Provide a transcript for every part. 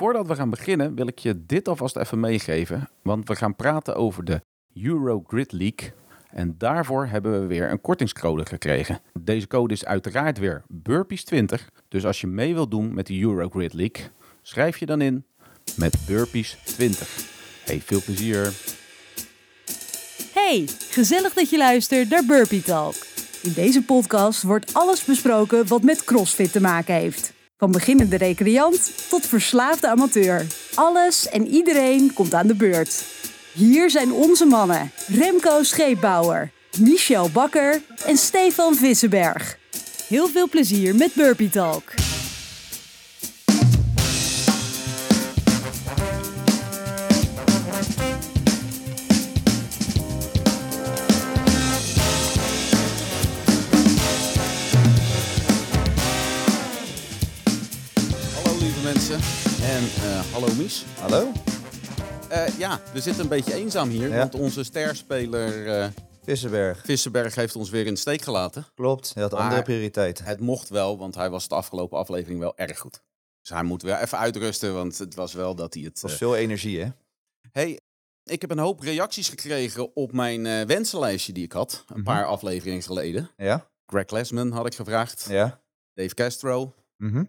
Voordat we gaan beginnen wil ik je dit alvast even meegeven. Want we gaan praten over de Euro Grid League. En daarvoor hebben we weer een kortingscode gekregen. Deze code is uiteraard weer Burpees20. Dus als je mee wilt doen met de Euro Grid League, schrijf je dan in met Burpees20. Hey, veel plezier. Hey, gezellig dat je luistert naar Burpee Talk. In deze podcast wordt alles besproken wat met CrossFit te maken heeft. Van beginnende recreant tot verslaafde amateur. Alles en iedereen komt aan de beurt. Hier zijn onze mannen Remco Scheepbouwer, Michel Bakker en Stefan Vissenberg. Heel veel plezier met Burpee Talk. En eh, hallo Mies. Hallo? Eh, ja, we zitten een beetje eenzaam hier. Ja. Want onze sterspeler eh Vissenberg. Vissenberg heeft ons weer in de steek gelaten. Klopt, hij had Maar- andere prioriteiten. Het mocht wel, want hij was de afgelopen aflevering wel erg goed. Dus hij moet wel even uitrusten, want het was wel dat hij het... Het was veel energie, hè? Hey, ik heb een hoop reacties gekregen op mijn wensenlijstje die ik had. Een Mhm. paar afleveringen geleden. Ja? Greg Lesman had ik gevraagd. Ja? Dave Castro. Mhm.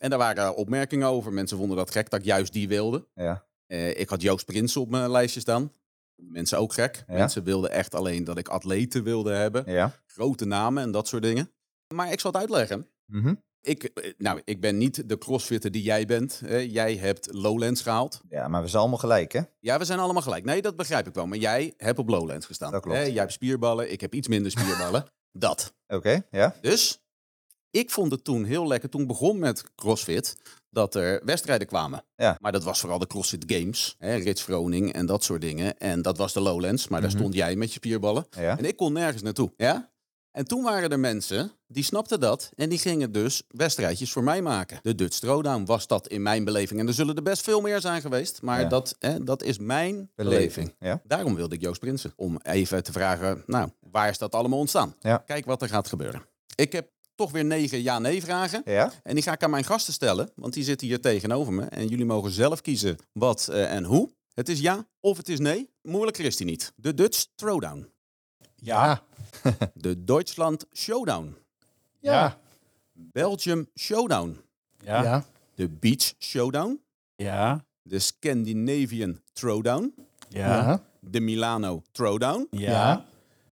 En daar waren opmerkingen over. Mensen vonden dat gek dat ik juist die wilde. Ja. Eh, ik had Joost Prins op mijn lijstje staan. Mensen ook gek. Ja. Mensen wilden echt alleen dat ik atleten wilde hebben. Ja? Grote namen en dat soort dingen. Maar ik zal het uitleggen. Mhm. Ik, eh, nou, ik ben niet de crossfitter die jij bent. Jij hebt Lowlands gehaald. Ja, maar we zijn allemaal gelijk, hè? Ja, we zijn allemaal gelijk. Nee, dat begrijp ik wel. Maar jij hebt op Lowlands gestaan. Dat klopt. Jij hebt spierballen, ik heb iets minder spierballen. dat. Oké, ja? Dus ik vond het toen heel lekker, toen begon met CrossFit, dat er wedstrijden kwamen. Ja. Maar dat was vooral de CrossFit Games, hè, Rits Vroning en dat soort dingen. En dat was de Lowlands, maar daar Mhm. stond jij met je spierballen. Ja? En ik kon nergens naartoe. Ja? En toen waren er mensen die snapten dat en die gingen dus wedstrijdjes voor mij maken. De Dutch Throwdown was dat in mijn beleving. En er zullen er best veel meer zijn geweest, maar Ja. dat, hè, dat is mijn beleving. Ja? Daarom wilde ik Joost Prinsen. Om even te vragen, nou, waar is dat allemaal ontstaan? Ja. Kijk wat er gaat gebeuren. Ik heb toch weer negen ja-nee vragen. Ja? En die ga ik aan mijn gasten stellen, want die zitten hier tegenover me. En jullie mogen zelf kiezen wat eh, en hoe. Het is ja of het is nee. Moeilijker is die niet. De Dutch Throwdown. Ja. De Duitsland Showdown. Ja. Belgium Showdown. Ja. Ja. De Beach Showdown. Ja. De Scandinavian Throwdown. Ja. De Milano Throwdown. Ja.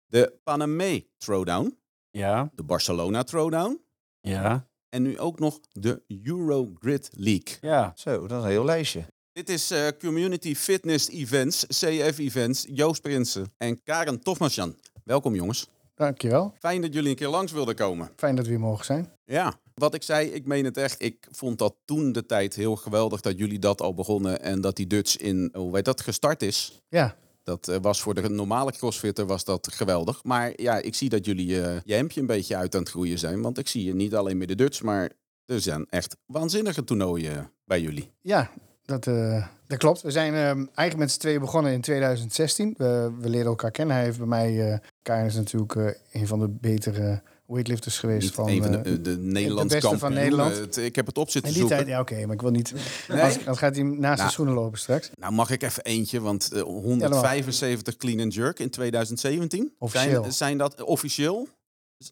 De Paname Throwdown. Ja. De Barcelona Throwdown. Ja. En nu ook nog de Eurogrid League. Ja. Zo, dat is een heel lijstje. Dit is eh, Community Fitness Events, CF Events, Joost Prinsen en Karen Tofmasjan. Welkom jongens. Dankjewel. Fijn dat jullie een keer langs wilden komen. Fijn dat we hier mogen zijn. Ja, wat ik zei, ik meen het echt. Ik vond dat toen de tijd heel geweldig dat jullie dat al begonnen en dat die Dutch in, hoe weet dat, gestart is. Ja, Dat eh, was voor de normale crossfitter was dat geweldig. Maar ja, ik zie dat jullie eh, je hemdje een beetje uit aan het groeien zijn. Want ik zie je niet alleen met de Dutch, maar er zijn echt waanzinnige toernooien bij jullie. ja dat, eh, dat klopt. We zijn eh, eigenlijk met z'n tweeën begonnen in 2016. We, leren elkaar kennen. Hij heeft bij mij... eh Karen is natuurlijk eh, een van de betere weightlifters geweest. Van, een van de, eh, de, de Nederlands beste van kampioen. Nederland. Eh, het- ik heb het op zitten in die zoeken. tijd, ja oké, maar ik wil niet... Nee. Als, dan gaat hij naast Nou. de schoenen lopen straks. Nou mag ik even eentje, want eh, 175 clean and jerk in 2017. Officieel. Zijn, zijn dat officieel?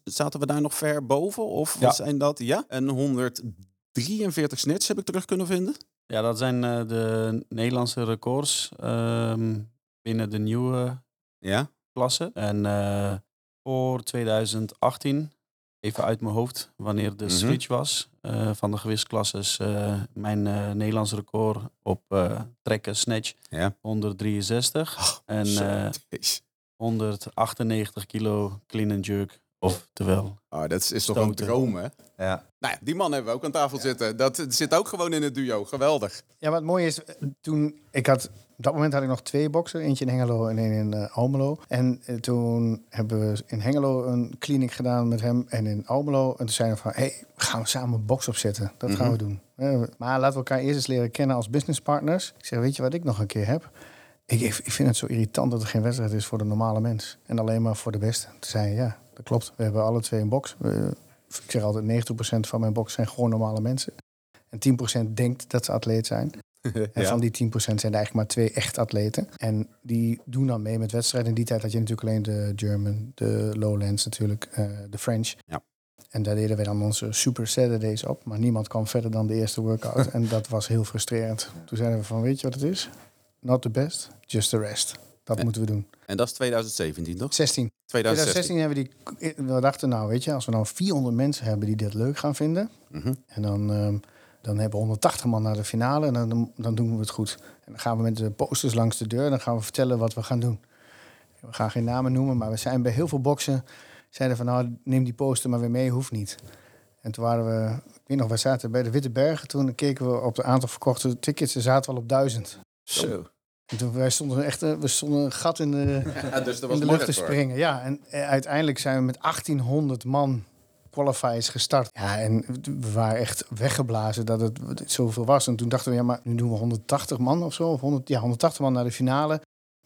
Zaten we daar nog ver boven? Of Ja. zijn dat, ja? En 143 snits heb ik terug kunnen vinden. Ja, dat zijn eh, de Nederlandse records ehm, binnen de nieuwe Ja. klasse. En eh, voor 2018, even uit mijn hoofd, wanneer de Mhm. switch was eh, van de gewichtsklasses, eh, mijn eh Nederlands record op eh, trekken snatch Ja. 163 en Zo, eh, jeez. 198 kilo clean and jerk. Oftewel, Oh, dat is, is toch een droom, hè? Ja. Nou ja, die man hebben we ook aan tafel zitten. Dat zit ook gewoon in het duo. Geweldig. Ja, wat mooi is, toen ik had... Op dat moment had ik nog twee boksen. Eentje in Hengelo en één in eh, Almelo. En eh, toen hebben we in Hengelo een clinic gedaan met hem en in Almelo. En toen zeiden we van, hey, gaan we samen een box opzetten. Dat gaan we doen. Eh, maar laten we elkaar eerst eens leren kennen als businesspartners. Ik zeg, weet je wat ik nog een keer heb? Ik, ik, vind het zo irritant dat er geen wedstrijd is voor de normale mens. En alleen maar voor de beste. Toen zei ja, dat klopt. We hebben alle twee een box. We- ik zeg altijd, 90% van mijn box zijn gewoon normale mensen. En 10% denkt dat ze atleet zijn. En van die 10% zijn er eigenlijk maar twee echt atleten. En die doen dan mee met wedstrijden. In die tijd had je natuurlijk alleen de German, de Lowlands natuurlijk, eh, de French. Ja. En daar deden wij dan onze Super Saturdays op. Maar niemand kwam verder dan de eerste workout. en dat was heel frustrerend. Toen zeiden we van, weet je wat het is? Not the best, just the rest. Dat moeten we doen. En dat is 2017, toch? 16. 2016. 2016 hebben we die. We dachten, nou weet je, als we nou 400 mensen hebben die dit leuk gaan vinden. Mhm. En dan, ehm, dan hebben we 180 man naar de finale en dan, dan doen we het goed. En dan gaan we met de posters langs de deur. Dan gaan we vertellen wat we gaan doen. We gaan geen namen noemen, maar we zijn bij heel veel boksen. Zeiden van nou, neem die poster maar weer mee, hoeft niet. En toen waren we, ik weet nog, we zaten bij de Witte Bergen. Toen keken we op het aantal verkochte tickets. Ze zaten al op duizend. Zo. En toen wij stonden echt, eh, we stonden een gat in de, Ja, dus in de lucht te springen. Ja, en eh, uiteindelijk zijn we met 1800 man qualifiers gestart. Ja, en we waren echt weggeblazen dat het zoveel was. En toen dachten we, ja, maar nu doen we 180 man of zo. Of 100, ja, 180 man naar de finale.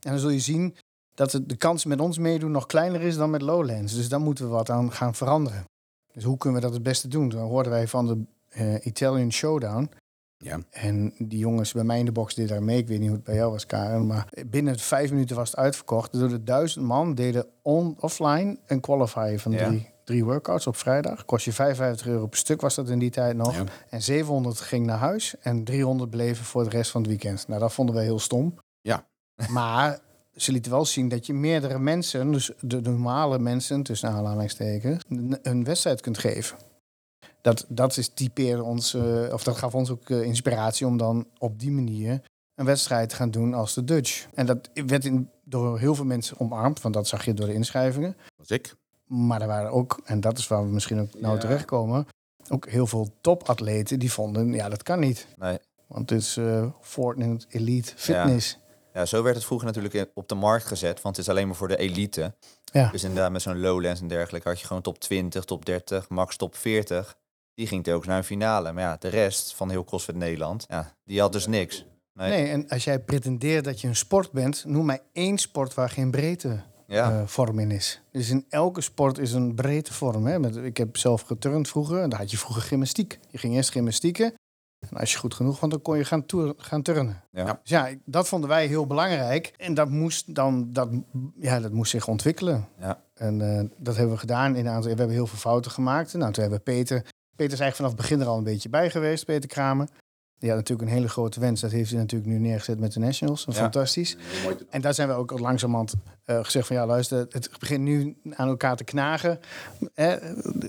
En dan zul je zien dat de kans met ons meedoen nog kleiner is dan met Lowlands. Dus daar moeten we wat aan gaan veranderen. Dus hoe kunnen we dat het beste doen? Dan hoorden wij van de eh, Italian Showdown. Ja. En die jongens bij mij in de box deden daar mee. Ik weet niet hoe het bij jou was, Karen. Maar binnen vijf minuten was het uitverkocht. Door de duizend man deden on, offline een qualifier van Ja. drie, drie workouts op vrijdag. Kost je 55 euro per stuk was dat in die tijd nog. Ja. En 700 ging naar huis. En 300 bleven voor de rest van het weekend. Nou, dat vonden we heel stom. Ja. Maar ze lieten wel zien dat je meerdere mensen, dus de normale mensen, tussen aanhalingstekens, een- een wedstrijd kunt geven. Dat, dat is typeerde ons, eh, of dat gaf ons ook eh, inspiratie om dan op die manier een wedstrijd te gaan doen als de Dutch. En dat werd in, door heel veel mensen omarmd, want dat zag je door de inschrijvingen. was ik. Maar er waren ook, en dat is waar we misschien ook nou Ja. terechtkomen, ook heel veel topatleten die vonden, ja, dat kan niet. Nee. Want het is eh Fortnite Elite Fitness. Ja, zo werd het vroeger natuurlijk op de markt gezet, want het is alleen maar voor de elite. Ja. Dus inderdaad met zo'n Lowlands en dergelijke had je gewoon top 20, top 30, max top 40. Die ging telkens naar een finale. Maar ja, de rest van heel CrossFit Nederland, ja, die had dus niks. Nee. Nee, en als jij pretendeert dat je een sport bent, noem mij één sport waar geen breedte Ja, eh, vorm in is. Dus in elke sport is een breedte vorm. Hè? Met, ik heb zelf geturnd vroeger, en daar had je vroeger gymnastiek. Je ging eerst gymnastieken. En als je goed genoeg was, dan kon je gaan, toer, gaan turnen. Ja. Dus ja, dat vonden wij heel belangrijk. En dat moest dan dat, ja, dat moest zich ontwikkelen. Ja. En eh, dat hebben we gedaan. In een aantal, we hebben heel veel fouten gemaakt. Nou, toen hebben we Peter. Peter is eigenlijk vanaf het begin er al een beetje bij geweest, Peter Kramer. Die had natuurlijk een hele grote wens. Dat heeft hij natuurlijk nu neergezet met de Nationals. Ja. Fantastisch. En daar zijn we ook langzamerhand uh, gezegd van... ja, luister, het begint nu aan elkaar te knagen. Eh,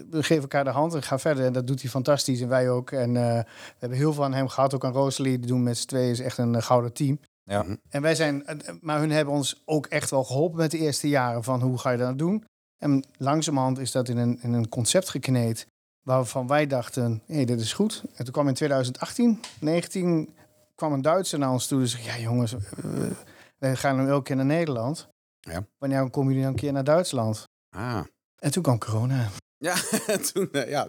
we geven elkaar de hand en gaan verder. En dat doet hij fantastisch en wij ook. En uh, we hebben heel veel aan hem gehad. Ook aan Rosalie. Die doen met z'n tweeën is echt een uh, gouden team. Ja. En wij zijn... Maar hun hebben ons ook echt wel geholpen met de eerste jaren... van hoe ga je dat doen? En langzamerhand is dat in een, in een concept gekneed... waarvan wij dachten, hé, hey, dit is goed. En toen kwam in 2018, 19 kwam een Duitser naar ons toe en zei: Ja, jongens, we, gaan nu elke keer naar Nederland. Ja. Wanneer komen jullie dan een keer naar Duitsland? Ah. En toen kwam corona. Ja, toen, uh, ja,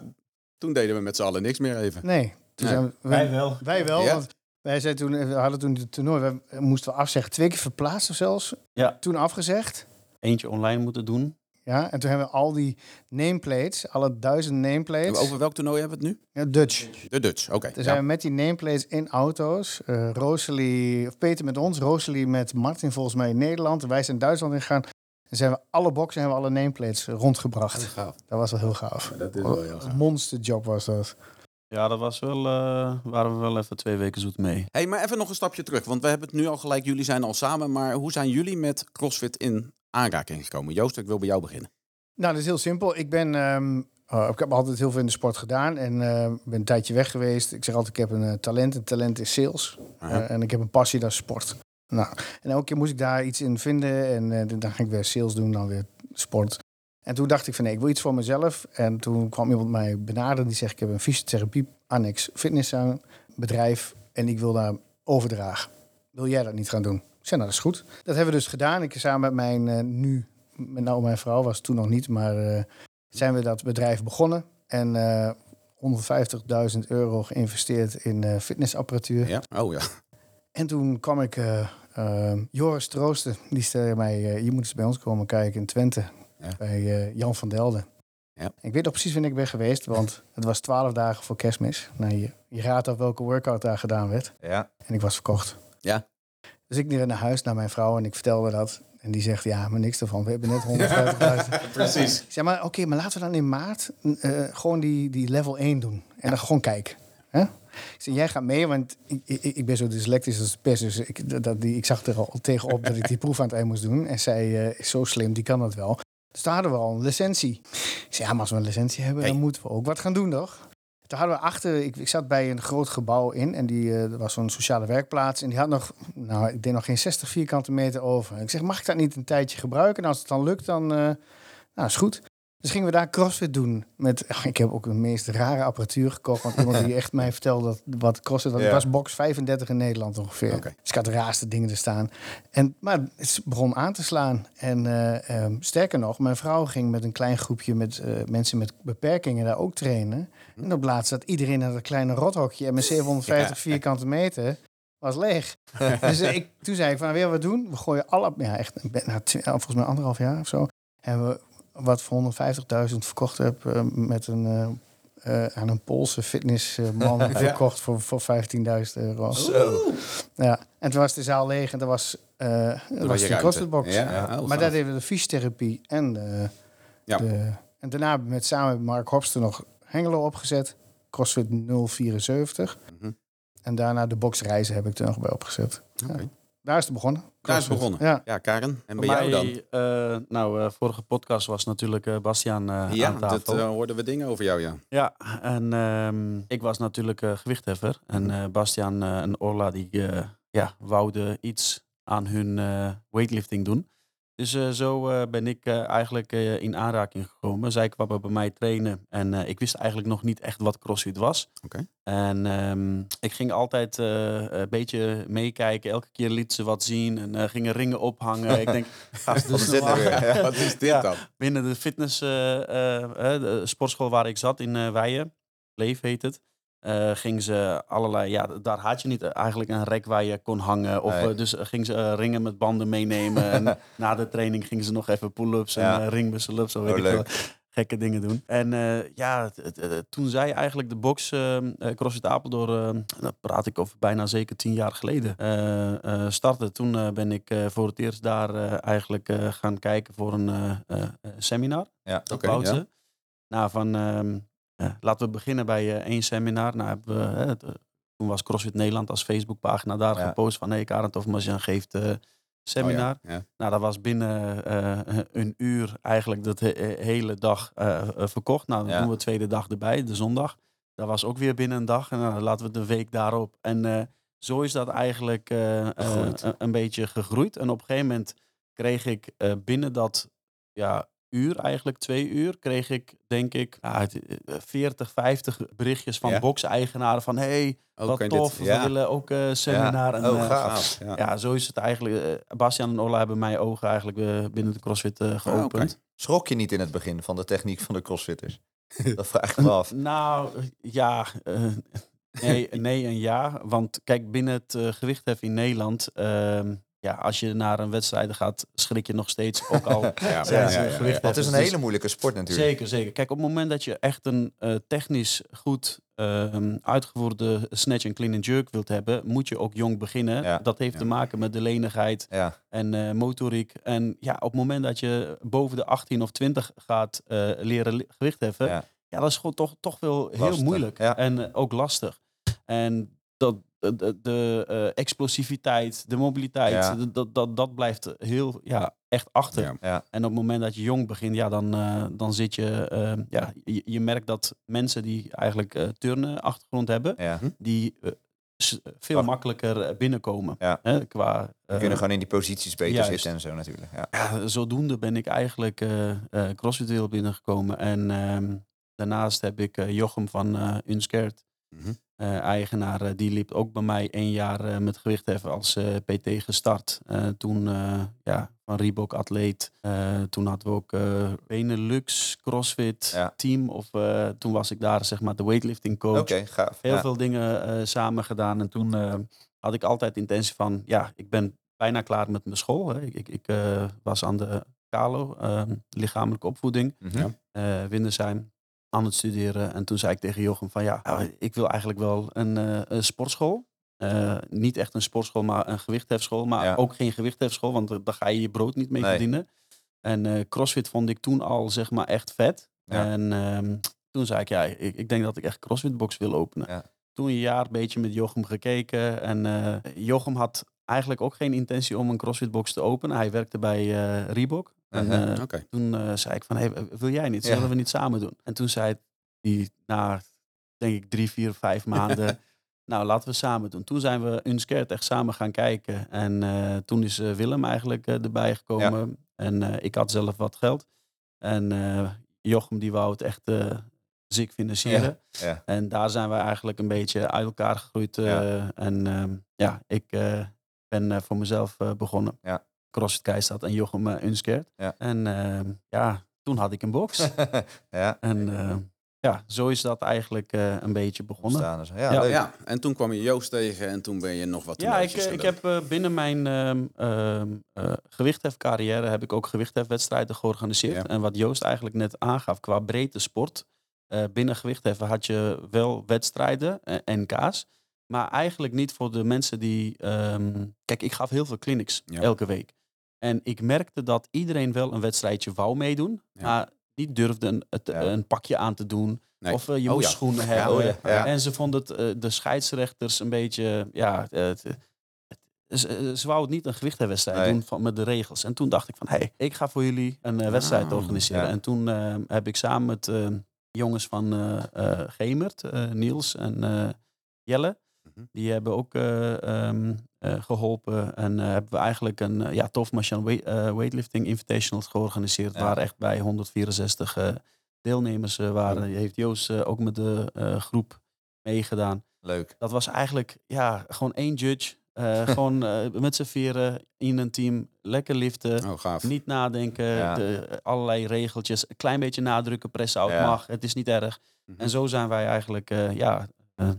toen deden we met z'n allen niks meer even. Nee. Toen nee. zijn we, wij wel. Wij wel, ja. want wij zijn toen, we hadden toen het toernooi, we moesten we afzeggen, twee keer verplaatst zelfs. Ja. Toen afgezegd. Eentje online moeten doen. Ja, en toen hebben we al die nameplates, alle duizend nameplates. Over welk toernooi hebben we het nu? Ja, Dutch. De Dutch, oké. Okay, toen zijn we met die nameplates in auto's. Uh, Rosalie, of Peter met ons, Rosalie met Martin volgens mij in Nederland. Wij zijn Duitsland ingegaan. En zijn we alle boxen hebben we alle nameplates rondgebracht. Dat, gaaf. dat was wel heel gaaf. Ja, dat is wel heel gaaf. Een monsterjob was dat. Ja, dat was wel, uh, waren we wel even twee weken zoet mee. hey, maar even nog een stapje terug. Want we hebben het nu al gelijk, jullie zijn al samen. Maar hoe zijn jullie met CrossFit in aanraking gekomen? Joost, ik wil bij jou beginnen. Nou, dat is heel simpel. Ik ben, um, oh, ik heb altijd heel veel in de sport gedaan en uh, ben een tijdje weg geweest. Ik zeg altijd, ik heb een uh, talent. Een talent is sales. Uh, en ik heb een passie, dat is sport. Nou, en elke keer moest ik daar iets in vinden en dan ging ik weer sales doen, dan weer sport. En toen dacht ik van nee, ik wil iets voor mezelf. En toen kwam iemand mij benaderen die zegt, ik heb een fysiotherapie annex fitness bedrijf en ik wil daar overdragen. Wil jij dat niet gaan doen? Ik zei, nou dat is goed. Dat hebben we dus gedaan. Ik samen met mijn uh, nu met nou mijn vrouw was toen nog niet, maar uh, zijn we dat bedrijf begonnen en uh, 150.000 euro geïnvesteerd in fitnessapparatuur. Ja, oh ja. En toen kwam ik Joris Troosten, die stelde mij, je moet eens bij ons komen kijken in Twente, ja. bij Jan van Delden. Ja. Ik weet nog precies wanneer ik ben geweest, want het was twaalf dagen voor kerstmis. Nou, je, je raadt af welke workout daar gedaan werd. Ja. En ik was verkocht. Ja. Dus ik naar huis naar mijn vrouw en ik vertelde dat. En die zegt, ja, maar niks ervan. We hebben net 150.000. Precies. Ik zeg maar, oké, maar laten we dan in maart eh, gewoon die, die level 1 doen. En dan gewoon kijken. Hè? Ik zeg, jij gaat mee, want ik, ik, ik ben zo dyslectisch als de pest. Dus ik, dat- die, ik zag er al tegenop dat ik die proef aan het eind moest doen. En zij eh, is zo slim, die kan dat wel. Dus daar hadden we al een licentie. Ik zei, ja, maar als we een licentie hebben, dan moeten we ook wat gaan doen, toch? Toen hadden we achter, ik, ik zat bij een groot gebouw in en die er was zo'n sociale werkplaats. En die had nog, nou, ik denk nog geen 60 vierkante meter over. Ik zeg, mag ik dat niet een tijdje gebruiken? En als het dan lukt, dan eh, nou, is goed. Dus gingen we daar crossfit doen. Met, ach, ik heb ook de meest rare apparatuur gekocht. Want iemand die echt mij vertelde dat, wat crossfit was. Ja. Was box 35 in Nederland ongeveer. Dus ik had de raarste dingen te staan. En, maar het begon aan te slaan. En eh, ehm, sterker nog, mijn vrouw ging met een klein groepje met eh, mensen met beperkingen daar ook trainen. En op laatst zat iedereen in dat kleine rothokje. En mijn 750 vierkante meter was leeg. dus eh, ik, toen zei ik van, weer wat doen? We gooien alle... Ja, echt, na tw- volgens mij anderhalf jaar of zo... hebben we wat voor 150.000 verkocht heb eh, met een... eh, eh, aan een Poolse fitnessman verkocht voor, voor 15.000 euro. Zo. Ja, en toen was de zaal leeg en er was, er was ruimte. CrossFitbox. Ja, ja, maar daar deden we de fysiotherapie en de, Ja. de... En daarna met samen met Mark Hopster nog Hengelo opgezet. CrossFit 074. Mhm. En daarna de boxreizen heb ik er nog bij opgezet. Ja. Daar is het begonnen. Daar is begonnen. Ja. Ja, Karen. En bij jou dan? eh, nou, eh, vorige podcast was natuurlijk eh, Bastiaan eh Ja, aan tafel. dat hoorden we dingen over jou, ja. Ja, en ehm, ik was natuurlijk eh, gewichtheffer. En eh, Bastiaan eh, en Orla die eh, ja, wouden iets aan hun eh, weightlifting doen. Dus eh, zo eh, ben ik eh, eigenlijk in aanraking gekomen. Zij kwamen bij mij trainen en ik wist eigenlijk nog niet echt wat CrossFit was. Oké. En ehm, ik ging altijd een beetje meekijken. Elke keer liet ze wat zien en gingen ringen ophangen. ik denk, ga ze Wat is dit nou weer? Ja. Wat is dit Ja. dan? binnen de fitness de sportschool waar ik zat in Weijen, Leef heet het. Eh ging ze allerlei, ja, daar had je niet eigenlijk een rek waar je kon hangen. Of, Nee. eh, dus ging ze eh, ringen met banden meenemen. en na de training gingen ze nog even pull-ups en Ja. eh weet Oh, ik. Gekke dingen doen. En eh, ja, toen zij eigenlijk de box eh eh, CrossFit Apeldoorn, eh, daar praat ik over bijna zeker tien jaar geleden, eh eh, startte. Toen eh, ben ik eh, voor het eerst daar eh, eigenlijk eh, gaan kijken voor een eh, eh, eh, seminar. Ja. Dat Oké, ja. Nou, van eh, eh, laten we beginnen bij eh, één seminar. Nou, hebben we, eh, toen was CrossFit Nederland als Facebookpagina daar Ja. gepost van... hey, Karen Tofmasjan geeft eh, seminar. Oh, ja. Ja. Nou, dat was binnen een uur eigenlijk dat he- hele dag verkocht. Nou, dan Ja. doen we de tweede dag erbij, de zondag. Dat was ook weer binnen een dag. En dan laten we de week daarop. En zo is dat eigenlijk een, een beetje gegroeid. En op een gegeven moment kreeg ik binnen dat ja, uur, eigenlijk twee uur, kreeg ik denk ik ja, het, eh, 40, 50 berichtjes van Ja? box-eigenaren van hey, Ook wat tof, dit- we willen ook eh seminar. En, Oh, eh, gaaf. Ja. ja, zo is het eigenlijk. eh, Bastiaan en Ola hebben mijn ogen eigenlijk eh, binnen de CrossFit eh, geopend. Schrok je niet in het begin van de techniek van de crossfitters? Dat vraag ik me af. Nou, eh, ja. eh, nee, nee en ja. Want kijk, binnen het eh, gewichthef in Nederland... ja, als je naar een wedstrijd gaat, schrik je nog steeds ook al. Ja, ja. Het is een Dus- hele moeilijke sport natuurlijk. Zeker, zeker. Kijk, op het moment dat je echt een eh, technisch goed ehm, uitgevoerde snatch en clean and jerk wilt hebben, moet je ook jong beginnen. Ja. Dat heeft Ja. te maken met de lenigheid Ja, en eh, motoriek. En ja, op het moment dat je boven de 18 of 20 gaat eh, leren gewicht heffen, ja. Ja. dat is gewoon toch, toch wel heel Lastig, moeilijk. ja. En ook lastig. En dat, de, de, de, eh, explosiviteit, de mobiliteit, Ja. dat, dat, dat, blijft heel, ja, echt achter. Ja. ja. En op het moment dat je jong begint, ja, dan, eh, dan zit je, eh, ja, je, je merkt dat mensen die eigenlijk eh turnen achtergrond hebben, ja. die veel Wacht. makkelijker binnenkomen. Ja. Hè, qua, We kunnen gewoon in die posities beter juist. zitten en zo natuurlijk. Ja. ja, zodoende ben ik eigenlijk eh eh CrossFit wereld binnengekomen. En ehm, daarnaast heb ik eh, Jochem van eh Unscared, Mhm. Eigenaar, eh, die liep ook bij mij één jaar eh, met gewichtheffen als eh, PT gestart. Eh, toen eh, ja, van Reebok atleet. Eh, toen hadden we ook eh Benelux CrossFit Ja. team. Of eh, toen was ik daar zeg maar de weightlifting coach. Oké, gaaf. Heel Ja. veel dingen eh, samen gedaan. En toen eh, had ik altijd de intentie van, ja, ik ben bijna klaar met mijn school. Hè. Ik, ik, eh, was aan de Kalo, eh, lichamelijke opvoeding. Eh Windersheim aan het studeren. En toen zei ik tegen Jochem van ja, nou, ik wil eigenlijk wel een, eh, een sportschool. Eh, niet echt een sportschool, maar een gewichthefschool. Maar Ja. ook geen gewichthefschool, want daar ga je je brood niet mee Nee. verdienen. En eh, CrossFit vond ik toen al zeg maar echt vet. Ja. En ehm, toen zei ik ja, ik, ik denk dat ik echt CrossFit box wil openen. Ja. Toen een jaar een beetje met Jochem gekeken. En eh, Jochem had eigenlijk ook geen intentie om een CrossFit box te openen. Hij werkte bij eh Reebok. En, eh, toen eh, zei ik van, hey, wil jij niet? Ja. Zullen we niet samen doen? En toen zei hij, na denk ik drie, vier, vijf maanden, nou laten we samen doen. Toen zijn we Unscared echt samen gaan kijken. En eh, toen is Willem eigenlijk erbij gekomen. En ik had zelf wat geld. En Jochem die wou het echt ziek financieren. Ja. En daar zijn we eigenlijk een beetje uit elkaar gegroeid. En ehm, ja, ik ben voor mezelf begonnen. Ja. CrossFit Keistad en Jochem uh. Ja. En ehm, ja, toen had ik een box. ja. en ehm, ja, zo is dat eigenlijk eh, een beetje begonnen. Ja, Ja. leuk. Ja, en toen kwam je Joost tegen en toen ben je nog wat Ja, ik, eh, ik heb binnen mijn ehm ehm eh, gewichthefcarrière heb ik ook gewichthefwedstrijden georganiseerd. Ja. En wat Joost eigenlijk net aangaf, qua breedte sport. eh, binnen gewichtheffen had je wel wedstrijden, eh, NK's. Maar eigenlijk niet voor de mensen die... ehm, kijk, ik gaf heel veel clinics Ja. elke week. En ik merkte dat iedereen wel een wedstrijdje wou meedoen. Ja. Maar niet durfde een, het, Ja. een pakje aan te doen. Nee. Of eh, je Oh moest ja. schoenen Ja, hebben. oh ja, ja. En ze vonden het, eh, de scheidsrechters een beetje, ja, het, het- ze, ze wou het niet een gewichtenwedstrijd Nee. doen van, met de regels. En toen dacht ik van, hé, hey, ik ga voor jullie een eh, wedstrijd Ah, organiseren. ja. En toen eh, heb ik samen met eh, jongens van eh eh, Gemert, eh, Niels en eh, Jelle. Die hebben ook eh, ehm, eh, geholpen. En eh, hebben we eigenlijk een ja, tof machine weight, weightlifting invitationals georganiseerd. Waar echt bij 164 eh, deelnemers waren. Die heeft Joost ook met de groep meegedaan. Leuk. Dat was eigenlijk ja, gewoon één judge. Gewoon met z'n vieren in een team. Lekker liften. Oh, gaaf. Niet nadenken. Ja. De, allerlei regeltjes. Een klein beetje nadrukken. Pressen out Ja. mag. Het is niet erg. Mhm. En zo zijn wij eigenlijk ja,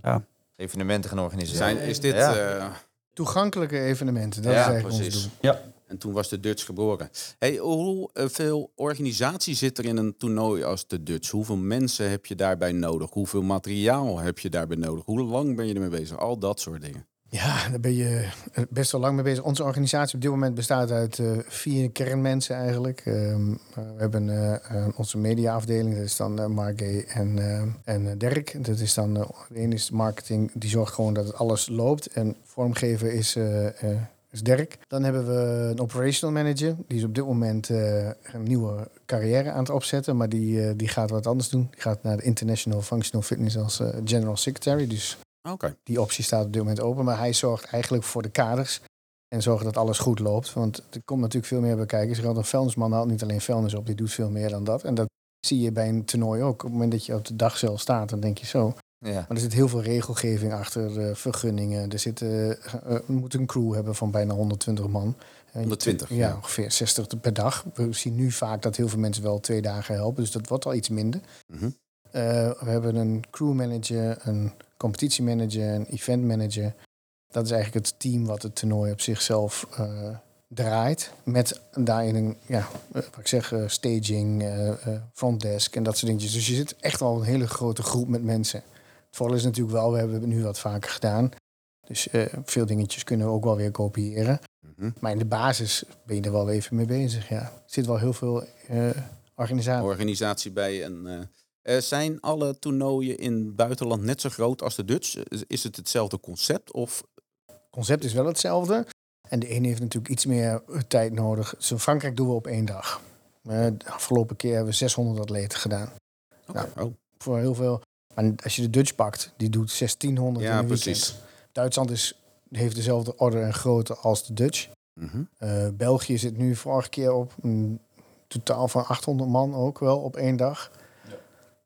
ja, Evenementen gaan organiseren. Zijn, is dit... Ja. eh, Toegankelijke evenementen, dat Ja, is eigenlijk precies. ons doel. en toen was de Dutch geboren. Hey, hoeveel organisatie zit er in een toernooi als de Dutch? Hoeveel mensen heb je daarbij nodig? Hoeveel materiaal heb je daarbij nodig? Hoe lang ben je ermee bezig? Al dat soort dingen. Ja, daar ben je eh, best wel lang mee bezig. Onze organisatie op dit moment bestaat uit eh, vier kernmensen eigenlijk. Ehm, eh, we hebben onze mediaafdeling, dat is dan uh, Margay en, eh, en eh, Dirk. Dat is dan, de is marketing, die zorgt gewoon dat alles loopt. En vormgeven is, is Dirk. Dan hebben we een operational manager, die is op dit moment een nieuwe carrière aan het opzetten. Maar die, die gaat wat anders doen. Die gaat naar de International Functional Fitness als general secretary. Dus Oké. die optie staat op dit moment open. Maar hij zorgt eigenlijk voor de kaders. En zorgt dat alles goed loopt. Want er komt natuurlijk veel meer bij kijken. Altijd, een vuilnisman haalt niet alleen vuilnis op. Die doet veel meer dan dat. En dat zie je bij een toernooi ook. Op het moment dat je op de dag zelf staat, dan denk je zo. Ja. Maar er zit heel veel regelgeving achter. eh, vergunningen. Er zit, we moeten een crew hebben van bijna 120 man. Eh, 120, Ja, ja. ongeveer 60 per dag. We zien nu vaak dat heel veel mensen wel twee dagen helpen. Dus dat wordt al iets minder. Mhm. Uh, we hebben een crewmanager, een competitiemanager, een eventmanager. Dat is eigenlijk het team wat het toernooi op zichzelf uh, draait. Met daarin een, ja, wat ik zeg, uh, staging, uh, frontdesk en dat soort dingetjes. Dus je zit echt al een hele grote groep met mensen. Het voordeel is natuurlijk wel, we hebben het nu wat vaker gedaan. Dus veel dingetjes kunnen we ook wel weer kopiëren. Mhm. Maar in de basis ben je er wel even mee bezig. Ja. Er zit wel heel veel organisatie. organisatie bij. En, uh, zijn alle toernooien in het buitenland net zo groot als de Dutch? Is het hetzelfde concept? Of? Het concept is wel hetzelfde. En de ene heeft natuurlijk iets meer tijd nodig. In Frankrijk doen we op één dag. Uh, de afgelopen keer hebben we 600 atleten gedaan. Okay. Nou, oh. Voor heel veel. Maar als je de Dutch pakt, die doet 1600 ja, in een precies. Duitsland is, heeft dezelfde orde en grootte als de Dutch. Mm -hmm. uh, België zit nu vorige keer op een totaal van 800 man ook wel op één dag.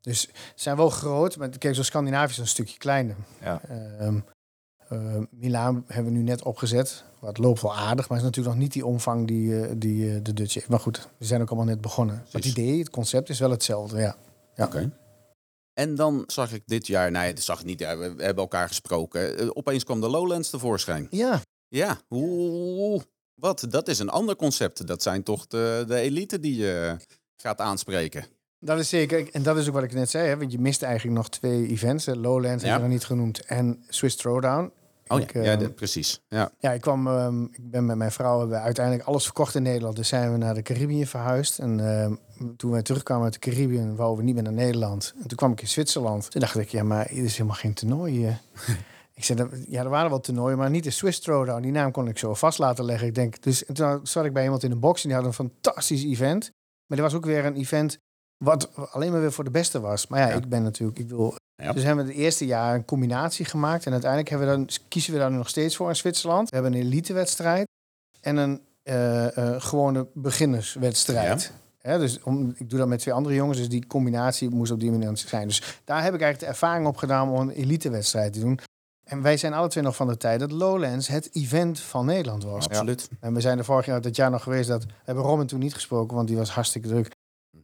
Dus ze zijn wel groot, maar kijk, zo Scandinavië is een stukje kleiner. Ja. Um, uh, Milaan hebben we nu net opgezet. Wat loopt wel aardig, maar is natuurlijk nog niet die omvang die, uh, die uh, de Dutch heeft. Maar goed, we zijn ook allemaal net begonnen. Het idee, het concept is wel hetzelfde, ja. ja. Oké. Okay. En dan zag ik dit jaar, nee, dat zag ik niet, we hebben elkaar gesproken. Uh, opeens kwam de Lowlands tevoorschijn. Ja. Ja, hoe, Wat? Dat is een ander concept. Dat zijn toch de, de elite die je gaat aanspreken. Dat is zeker. En dat is ook wat ik net zei. Hè? Want je mist eigenlijk nog twee events. hè. Lowlands Ja. heb je nog niet genoemd. En Swiss Throwdown. Oh Ik, ja, ja ehm, de- precies. Ja. Ja, ik kwam. ehm, ik ben met mijn vrouw hebben we uiteindelijk alles verkocht in Nederland. Dus zijn we naar de Caribië verhuisd. En ehm, toen wij terugkwamen uit de Caribië, wouden we niet meer naar Nederland. En toen kwam ik in Zwitserland. Toen dacht ik, ja, maar hier is helemaal geen toernooi. hier. ik zei, "Dat- ja, er waren wel toernooien, maar niet de Swiss Throwdown. Die naam kon ik zo vast laten leggen. Ik denk, dus en toen zat ik bij iemand in de box en die had een fantastisch event. Maar er was ook weer een event wat alleen maar weer voor de beste was. Maar ja, Ja. ik ben natuurlijk, ik wil Ja. dus hebben we het eerste jaar een combinatie gemaakt. En uiteindelijk hebben we dan, kiezen we daar nu nog steeds voor in Zwitserland. We hebben een elitewedstrijd en een eh, eh, gewone beginnerswedstrijd. Hè, dus om, ik doe dat met twee andere jongens, dus die combinatie moest op die manier zijn. Dus daar heb ik eigenlijk de ervaring op gedaan om een elitewedstrijd te doen. En wij zijn alle twee nog van de tijd dat Lowlands het event van Nederland was. Absoluut. En we zijn er vorig jaar, dat jaar nog geweest, dat we hebben Robin toen niet gesproken, want die was hartstikke druk.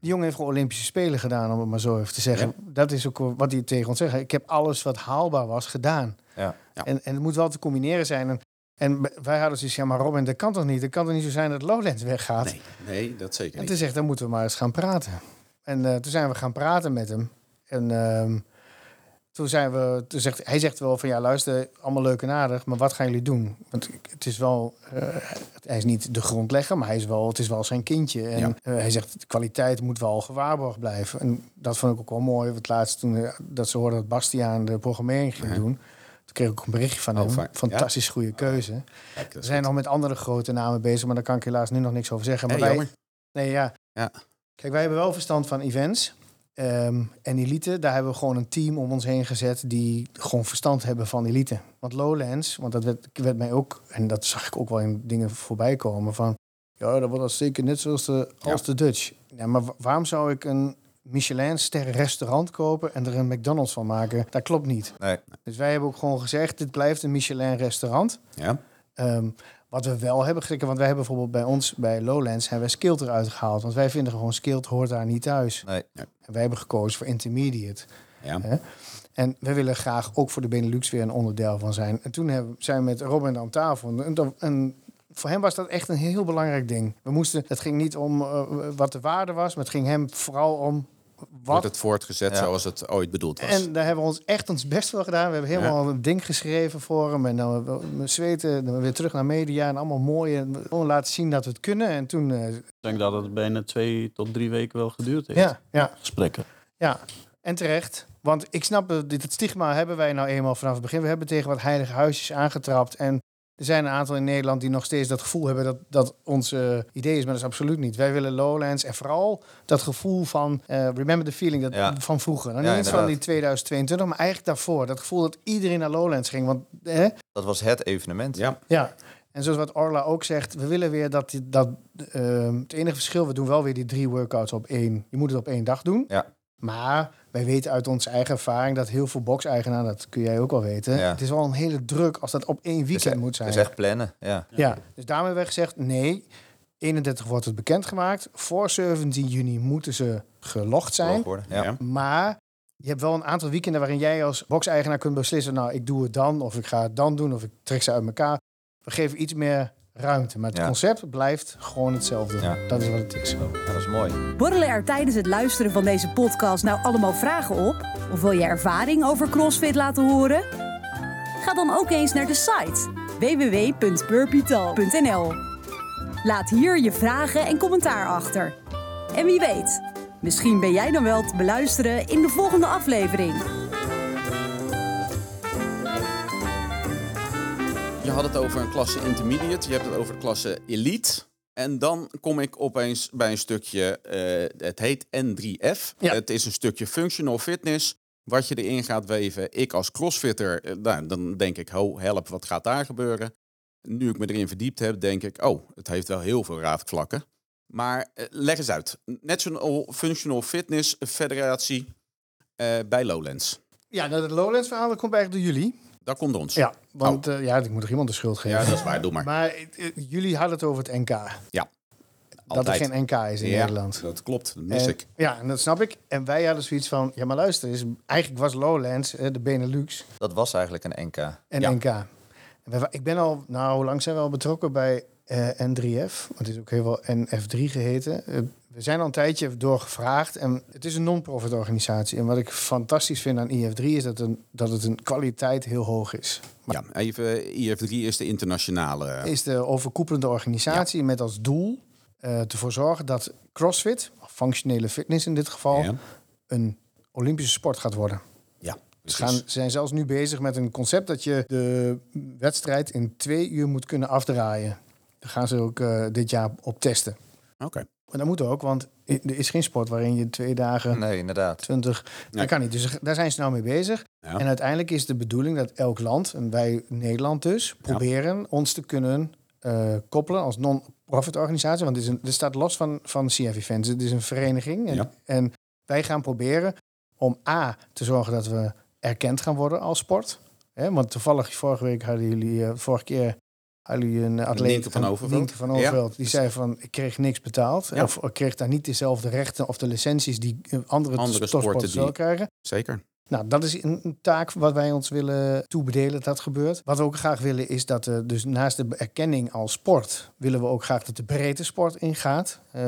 Die jongen heeft gewoon Olympische Spelen gedaan, om het maar zo even te zeggen. Dat is ook wat hij tegen ons zegt. Ik heb alles wat haalbaar was gedaan. Ja. Ja. En, en het moet wel te combineren zijn. En, en wij hadden zoiets, ja maar Robin, dat kan toch niet? Het kan toch niet zo zijn dat Lowlands weggaat? Nee, nee, dat zeker En niet. toen zegt, dan moeten we maar eens gaan praten. En eh, toen zijn we gaan praten met hem. En ehm, toen zijn we, toen zegt, hij zegt wel van ja, luister, allemaal leuk en aardig, maar wat gaan jullie doen? Want het is wel, eh, hij is niet de grondlegger, maar hij is wel, het is wel zijn kindje. En Ja. eh, hij zegt, de kwaliteit moet wel gewaarborgd blijven. En dat vond ik ook wel mooi. Want laatst toen eh, dat ze hoorden dat Bastiaan de programmering ging Ja. doen, toen kreeg ik ook een berichtje van Oh, hem. Fantastisch goede keuze. Kijk, dat We zijn goed. nog met andere grote namen bezig, maar daar kan ik helaas nu nog niks over zeggen. Maar Hey, wij, jammer. Nee, ja. Ja. Kijk, wij hebben wel verstand van events. Ehm, en elite, daar hebben we gewoon een team om ons heen gezet die gewoon verstand hebben van elite. Want Lowlands, want dat werd, werd mij ook, en dat zag ik ook wel in dingen voorbij komen van, ja, dat wordt als zeker net zoals de, als de Dutch. Ja, maar wa- waarom zou ik een Michelin-ster restaurant kopen en er een McDonald's van maken? Dat klopt niet. Nee. Dus wij hebben ook gewoon gezegd, dit blijft een Michelin-restaurant. Ja. Ehm, wat we wel hebben gekeken, want wij hebben bijvoorbeeld bij ons, bij Lowlands, hebben we Skilt eruit gehaald. Want wij vinden gewoon Skilt hoort daar niet thuis. Nee. En wij hebben gekozen voor Intermediate. Ja. Hè? En we willen graag ook voor de Benelux weer een onderdeel van zijn. En toen hebben, zijn we met Robin aan tafel. En voor hem was dat echt een heel belangrijk ding. We moesten, het ging niet om eh, wat de waarde was, maar het ging hem vooral om Wordt het voortgezet Ja. zoals het ooit bedoeld was. En daar hebben we ons echt ons best voor gedaan. We hebben helemaal een ding geschreven voor hem. En dan we- we zweten, dan weer terug naar media en allemaal mooi. En gewoon laten zien dat we het kunnen. En toen, eh, Ik denk dat het bijna twee tot drie weken wel geduurd heeft. ja, ja, Gesprekken. ja. En terecht. Want ik snap, dat dit het stigma hebben wij nou eenmaal vanaf het begin. We hebben tegen wat heilige huisjes aangetrapt. En er zijn een aantal in Nederland die nog steeds dat gevoel hebben dat dat ons eh, idee is. Maar dat is absoluut niet. Wij willen Lowlands en vooral dat gevoel van eh, remember the feeling dat, Ja. van vroeger. Nou, Ja, niet eens van die 2022, maar eigenlijk daarvoor. Dat gevoel dat iedereen naar Lowlands ging. Want hè, Dat was het evenement. Ja. ja, en zoals wat Orla ook zegt, we willen weer dat, dat ehm, het enige verschil, we doen wel weer die drie workouts op één. Je moet het op één dag doen. Ja. Maar wij weten uit onze eigen ervaring dat heel veel box-eigenaren, dat kun jij ook wel weten, Ja. het is wel een hele druk als dat op één weekend e- moet zijn. het is echt plannen. Ja. Ja, dus daarmee hebben we gezegd, nee, 31 wordt het bekendgemaakt. Voor 17 juni moeten ze gelogd zijn. Worden. Ja. Maar je hebt wel een aantal weekenden waarin jij als box-eigenaar kunt beslissen... nou, ik doe het dan, of ik ga het dan doen, of ik trek ze uit elkaar. We geven iets meer ruimte. Maar het Ja. concept blijft gewoon hetzelfde. Ja. Dat is wat het is. Ja, dat is mooi. Borrelen er tijdens het luisteren van deze podcast nou allemaal vragen op? Of wil je ervaring over CrossFit laten horen? Ga dan ook eens naar de site www.burpeetal.nl. Laat hier je vragen en commentaar achter. En wie weet, misschien ben jij dan wel te beluisteren in de volgende aflevering. Had het over een klasse intermediate, je hebt het over de klasse elite. En dan kom ik opeens bij een stukje, eh, het heet N3F. Ja. Het is een stukje functional fitness, wat je erin gaat weven. Ik als crossfitter, eh, nou, dan denk ik, ho, help, wat gaat daar gebeuren? Nu ik me erin verdiept heb, denk ik, oh, het heeft wel heel veel raadvlakken. Maar eh, leg eens uit. National Functional Fitness Federatie bij Lowlands. Ja, nou, het Lowlands verhaal dat komt eigenlijk door jullie. Dat komt ons. Ja, want eh, ja, ik moet er iemand de schuld geven. Ja, dat is waar. Doe maar. Maar eh, eh, jullie hadden het over het NK. Ja. Dat er Altijd. geen NK is in Ja, Nederland. Dat klopt, dat mis En- ik. Ja, en dat snap ik. En wij hadden zoiets van, ja maar luister, is, eigenlijk was Lowlands, de Benelux, Dat was eigenlijk een NK. en Ja. NK. Ik ben al, nou, hoe lang zijn we al betrokken bij eh, N3F. Het is ook heel wel NF3 geheten. Eh, we zijn al een tijdje doorgevraagd. En het is een non-profit organisatie. En wat ik fantastisch vind aan IF3 is dat, een, dat het een kwaliteit heel hoog is. Ja, even, IF3 is de internationale... Is de overkoepelende organisatie met als doel uh, ervoor zorgen dat CrossFit, functionele fitness in dit geval, Ja. een Olympische sport gaat worden. Ja, Ze gaan, ze zijn zelfs nu bezig met een concept dat je de wedstrijd in twee uur moet kunnen afdraaien. Daar gaan ze ook eh, dit jaar op testen. Oké. Maar dat moet ook, want er is geen sport waarin je twee dagen, Nee, inderdaad. 20, Nee. dat kan niet. Dus daar zijn ze nou mee bezig. Ja. En uiteindelijk is de bedoeling dat elk land, en wij Nederland dus, proberen ons te kunnen eh, koppelen als non-profit organisatie. Want het is een, dit staat los van, van CF Events. Het is een vereniging. En, Ja. en wij gaan proberen om A, te zorgen dat we erkend gaan worden als sport. Hè, want toevallig, vorige week hadden jullie, eh, vorige keer jullie een atleet, Nienke van Overveld. Nienke van Ja. Overveld, die zei van, ik kreeg niks betaald. Ja. Of ik kreeg daar niet dezelfde rechten of de licenties die eh, andere, sporten wel die- krijgen. Zeker. Nou, dat is een, taak wat wij ons willen toebedelen dat gebeurt. Wat we ook graag willen is dat er dus naast de erkenning als sport... willen we ook graag dat de breedte sport ingaat. Eh,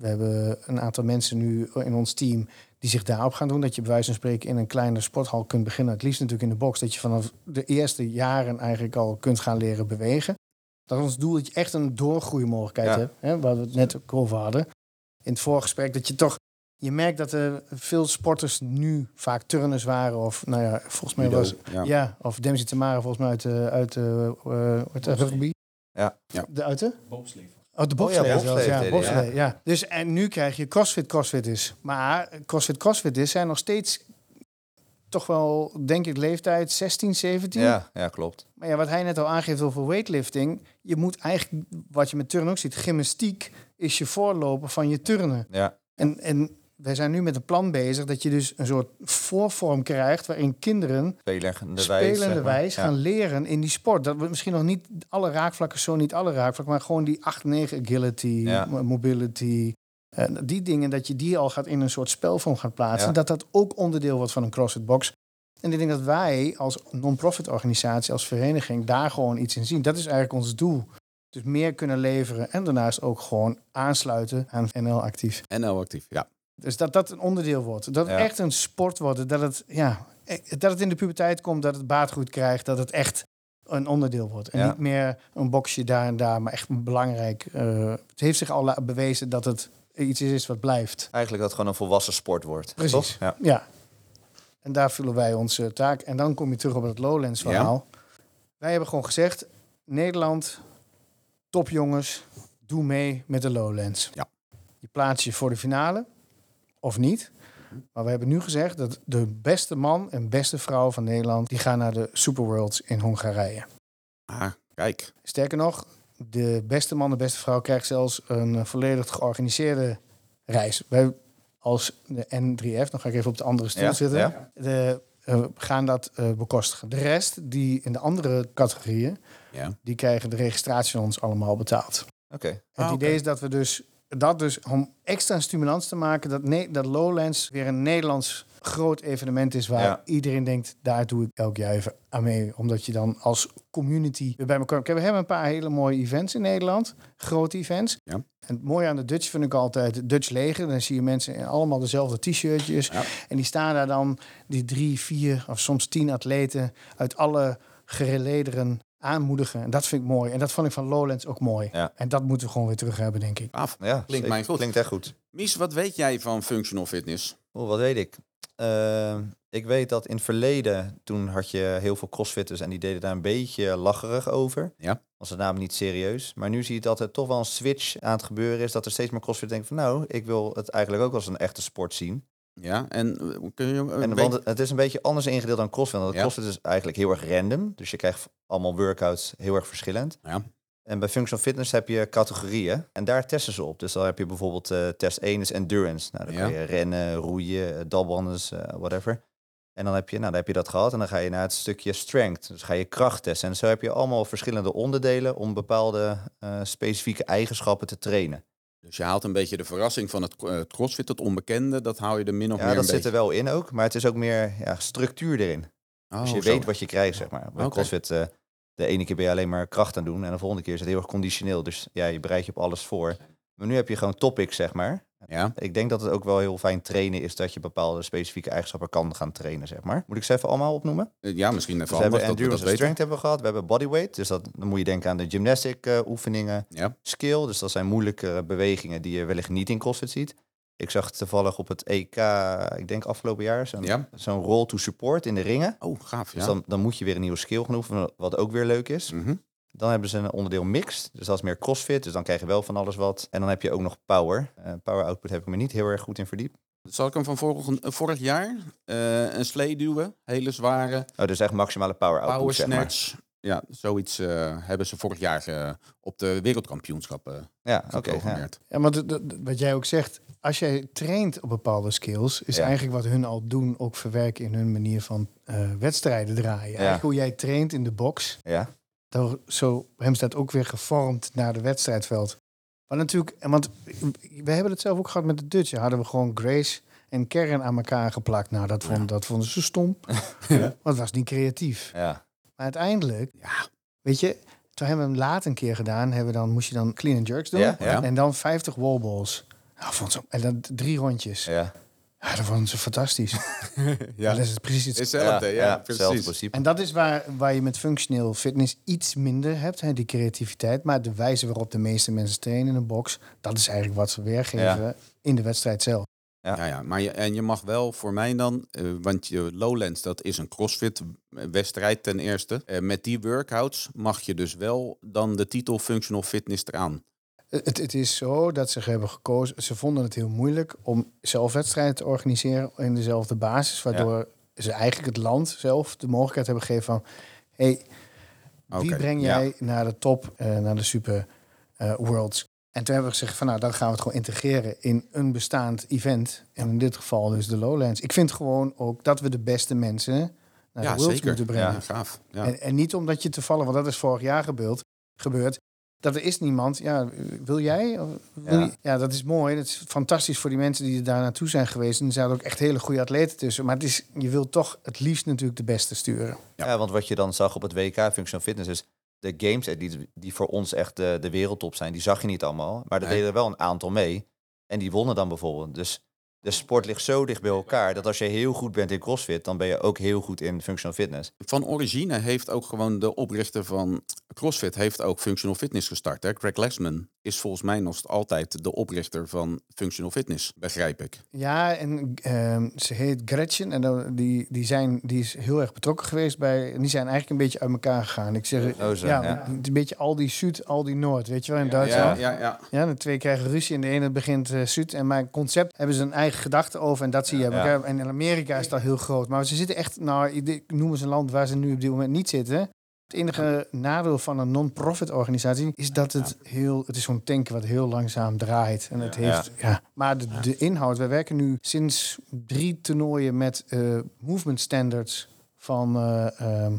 we hebben een aantal mensen nu in ons team die zich daarop gaan doen. Dat je bij wijze van spreken in een kleine sporthal kunt beginnen. Het liefst natuurlijk in de box. Dat je vanaf de eerste jaren eigenlijk al kunt gaan leren bewegen. Dat is ons doel dat je echt een doorgroeimogelijkheid Ja. hebt. Hè, waar we het net ook over hadden. In het voorgesprek dat je toch... Je merkt dat er veel sporters nu vaak turners waren. Of nou ja, volgens mij was... ja. Ja, of Dempsey Tamara volgens mij uit de, uit de, eh, uit de rugby. Ja. Ja. De uit de? Oh, de Oh ja, bobslee bobslee ja. ja. bobslee, ja. Dus en nu krijg je CrossFit CrossFit is. Maar CrossFit CrossFit is zijn nog steeds toch wel, denk ik, leeftijd 16, 17. Ja, ja, klopt. Maar ja, wat hij net al aangeeft over weightlifting, je moet eigenlijk, wat je met turnen ook ziet, gymnastiek is je voorloper van je turnen. Ja, En, en wij zijn nu met een plan bezig dat je dus een soort voorvorm krijgt waarin kinderen spelende wijs. spelende zeg maar. wijs Ja. gaan leren in die sport. Dat we misschien nog niet alle raakvlakken, zo niet alle raakvlakken, maar gewoon die 8, 9 agility, Ja. mobility. eh, die dingen, dat je die al gaat in een soort spelvorm gaat plaatsen. Ja. Dat dat ook onderdeel wordt van een CrossFit box. En ik denk dat wij als non-profit organisatie, als vereniging, daar gewoon iets in zien. Dat is eigenlijk ons doel. Dus meer kunnen leveren en daarnaast ook gewoon aansluiten aan NL actief. NL actief, ja. Dus dat dat een onderdeel wordt. Dat het Ja. echt een sport wordt. Dat het, ja, eh, dat het in de puberteit komt, dat het baatgoed krijgt. Dat het echt een onderdeel wordt. En Ja. niet meer een boxje daar en daar, maar echt belangrijk. eh, het heeft zich al bewezen dat het iets is wat blijft. Eigenlijk dat het gewoon een volwassen sport wordt. Precies. Toch? Ja. Ja. En daar vullen wij onze taak. En dan kom je terug op het Lowlands verhaal. Wij hebben gewoon gezegd, Nederland, topjongens, doe mee met de Lowlands. Ja. Je plaats je voor de finale, of niet. Maar we hebben nu gezegd dat de beste man en beste vrouw van Nederland... die gaan naar de Superworlds in Hongarije. Ah, kijk. Sterker nog, de beste man, de beste vrouw krijgt zelfs een volledig georganiseerde reis. Wij als de N3F, dan ga ik even op de andere stoel Ja, zitten, ja. De, eh, gaan dat eh, bekostigen. De rest, die in de andere categorieën, Ja. die krijgen de registratie van ons allemaal betaald. Oké. En Ah, het oké. idee is dat we dus dat dus om extra stimulans te maken, dat, dat Lowlands weer een Nederlands groot evenement is waar Ja. iedereen denkt, daar doe ik elk jaar even aan mee. Omdat je dan als community weer bij elkaar... We hebben een paar hele mooie events in Nederland, grote events. Ja. En het mooie aan de Dutch vind ik altijd het Dutch leger. Dan zie je mensen in allemaal dezelfde t-shirtjes. Ja. En die staan daar dan, die drie, vier of soms tien atleten uit alle gerelederen aanmoedigen. En dat vind ik mooi. En dat vond ik van Lowlands ook mooi. Ja. En dat moeten we gewoon weer terug hebben, denk ik. Af. Ja, Klinkt mij goed. Klinkt echt goed. Mies, wat weet jij van functional fitness? Oeh, wat weet ik? Eh, ik weet dat in het verleden, toen had je heel veel crossfitters en die deden daar een beetje lacherig over. Ja. Was het namelijk niet serieus. Maar nu zie je dat er toch wel een switch aan het gebeuren is. Dat er steeds meer crossfitters denken van nou, ik wil het eigenlijk ook als een echte sport zien. Ja, en eh, kun je En want het- is een beetje anders ingedeeld dan crossfit. Want Ja. crossfit is eigenlijk heel erg random. Dus je krijgt allemaal workouts heel erg verschillend. Ja. En bij functional fitness heb je categorieën. En daar testen ze op. Dus dan heb je bijvoorbeeld eh, test 1 is endurance. Nou, dan Ja. kan je rennen, roeien, eh, dabbanden, eh, whatever. En dan heb, je, nou, dan heb je dat gehad. En dan ga je naar het stukje strength. Dus ga je kracht testen. En zo heb je allemaal verschillende onderdelen om bepaalde specifieke eigenschappen te trainen. Dus je haalt een beetje de verrassing van het het crossfit, het onbekende. Dat haal je er min of Ja, meer dat een zit er wel in ook. Maar het is ook meer ja, structuur erin. Oh, dus je zo. weet wat je krijgt, zeg maar. Bij. CrossFit, eh, de ene keer ben je alleen maar kracht aan doen en de volgende keer is het heel erg conditioneel. Dus ja, je bereidt je op alles voor. Maar nu heb je gewoon topics, zeg maar. Ja. Ik denk dat het ook wel heel fijn trainen is dat je bepaalde specifieke eigenschappen kan gaan trainen, zeg maar. Moet ik ze even allemaal opnoemen? Eh, Ja, misschien even Dus we hebben handig dat we dat endurance en weten. strength hebben we gehad. We hebben bodyweight, dus dat, dan moet je denken aan de gymnastic eh, oefeningen. Ja. Skill, dus dat zijn moeilijke bewegingen die je wellicht niet in CrossFit ziet. Ik zag toevallig op het EK, ik denk afgelopen jaar, zo'n Ja. zo'n roll to support in de ringen. Oh, gaaf. Dus dan, dan moet je weer een nieuwe skill gaan oefenen, wat ook weer leuk is. Mhm. Dan hebben ze een onderdeel mixed, dus dat is meer crossfit. Dus dan krijg je wel van alles wat. En dan heb je ook nog power. Eh, power output heb ik me niet heel erg goed in verdiept. Zal ik hem van vorig, vorig jaar? Eh, een slee duwen, hele zware Oh, dus echt maximale power output, power zeg maar. snatch. Ja, zoiets eh, hebben ze vorig jaar eh, op de wereldkampioenschappen Ja, oké. ja. geprogrammeerd. Ja, maar dat- dat- wat jij ook zegt, als jij traint op bepaalde skills, is Ja. eigenlijk wat hun al doen ook verwerken in hun manier van eh, wedstrijden draaien. Eigenlijk hoe jij traint in de box, Ja, daar, zo hebben ze dat ook weer gevormd naar de wedstrijdveld. Maar natuurlijk, want we hebben het zelf ook gehad met de Dutch. Hadden we gewoon Grace en Karen aan elkaar geplakt. Nou, dat, vond, dat vonden ze stom. Want het was niet creatief. ja. Maar uiteindelijk, Ja. weet je, toen hebben we hem laat een keer gedaan. Hebben we dan, moest je dan clean and jerks doen. Ja, ja. En dan 50 wallballs. Nou, vond ze, en dan drie rondjes. Ja, ja. dat vonden ze fantastisch. Ja, Dat is het precies het. hetzelfde. Ja, precies. principe. En dat is waar, waar je met functioneel fitness iets minder hebt, hè, die creativiteit. Maar de wijze waarop de meeste mensen trainen in een box, dat is eigenlijk wat ze weergeven in de wedstrijd zelf. Ja, ja, maar je, en je mag wel voor mij dan, eh, want je Lowlands dat is een crossfit wedstrijd ten eerste. Eh, met die workouts mag je dus wel dan de titel functional fitness eraan. Het, het is zo dat ze hebben gekozen. Ze vonden het heel moeilijk om zelf wedstrijden te organiseren in dezelfde basis. Waardoor ze eigenlijk het land zelf de mogelijkheid hebben gegeven van... Hey, wie breng ja. jij naar de top, eh, naar de super eh, worlds? En toen hebben we gezegd van nou, dan gaan we het gewoon integreren in een bestaand event. En in dit geval dus de Lowlands. Ik vind gewoon ook dat we de beste mensen naar Ja, de worlds zeker. moeten brengen. Ja, gaaf. Ja. En, en niet omdat je toevallig, want dat is vorig jaar gebeurd, gebeurd. Dat er is niemand. Ja, wil jij? Wil Ja. je- ja, dat is mooi. Dat is fantastisch voor die mensen die er daar naartoe zijn geweest. En er zaten ook echt hele goede atleten tussen. Maar het is, je wilt toch het liefst natuurlijk de beste sturen. Ja. Ja. want wat je dan zag op het WK Functional Fitness is... de games eh, die, die voor ons echt de, de wereldtop zijn, die zag je niet allemaal. Maar er Nee. deden er wel een aantal mee. En die wonnen dan bijvoorbeeld. Dus de sport ligt zo dicht bij elkaar... dat als je heel goed bent in CrossFit... dan ben je ook heel goed in Functional Fitness. Van origine heeft ook gewoon de oprichter van CrossFit heeft ook functional fitness gestart. Hè? Greg Lesman is volgens mij nog altijd de oprichter van functional fitness, begrijp ik. Ja, en ehm, ze heet Gretchen. En die, die, zijn, die is heel erg betrokken geweest bij. En die zijn eigenlijk een beetje uit elkaar gegaan. Ik zeg, Oh, zo, ja, ja. een beetje al die Zuid, al die Noord. Weet je wel, in Duitsland. Ja, ja, ja. Ja, de twee krijgen ruzie en de ene begint eh Zuid. En mijn concept hebben ze een eigen gedachte over. En dat zie je. Ja. En in Amerika is dat heel groot. Maar ze zitten echt, nou, ik noem eens een land waar ze nu op dit moment niet zitten. Het enige nadeel van een non-profit organisatie is dat het heel, het is zo'n tank wat heel langzaam draait. En het heeft, ja. Maar de, de inhoud, wij werken nu sinds drie toernooien met eh, movement standards van eh, ehm,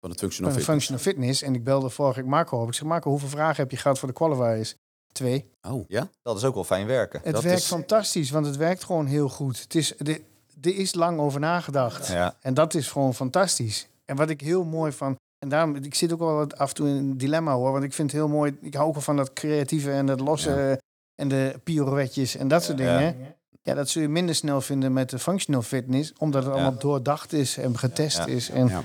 Van het functional fitness. functional fitness. En ik belde vorige week Marco op. Ik zeg, Marco, hoeveel vragen heb je gehad voor de qualifiers? Twee. Oh, ja? Dat is ook wel fijn werken. Het Dat werkt is- fantastisch, want het werkt gewoon heel goed. Het is, er er is lang over nagedacht. Ja, En dat is gewoon fantastisch. En wat ik heel mooi van. En daarom, ik zit ook wel wat af en toe in een dilemma hoor. Want ik vind het heel mooi. Ik hou ook wel van dat creatieve en dat losse. En de pirouetjes en dat soort Ja. dingen. Ja. dat zul je minder snel vinden met de functional fitness. Omdat het Ja. allemaal doordacht is en getest Ja. is. En, Ja.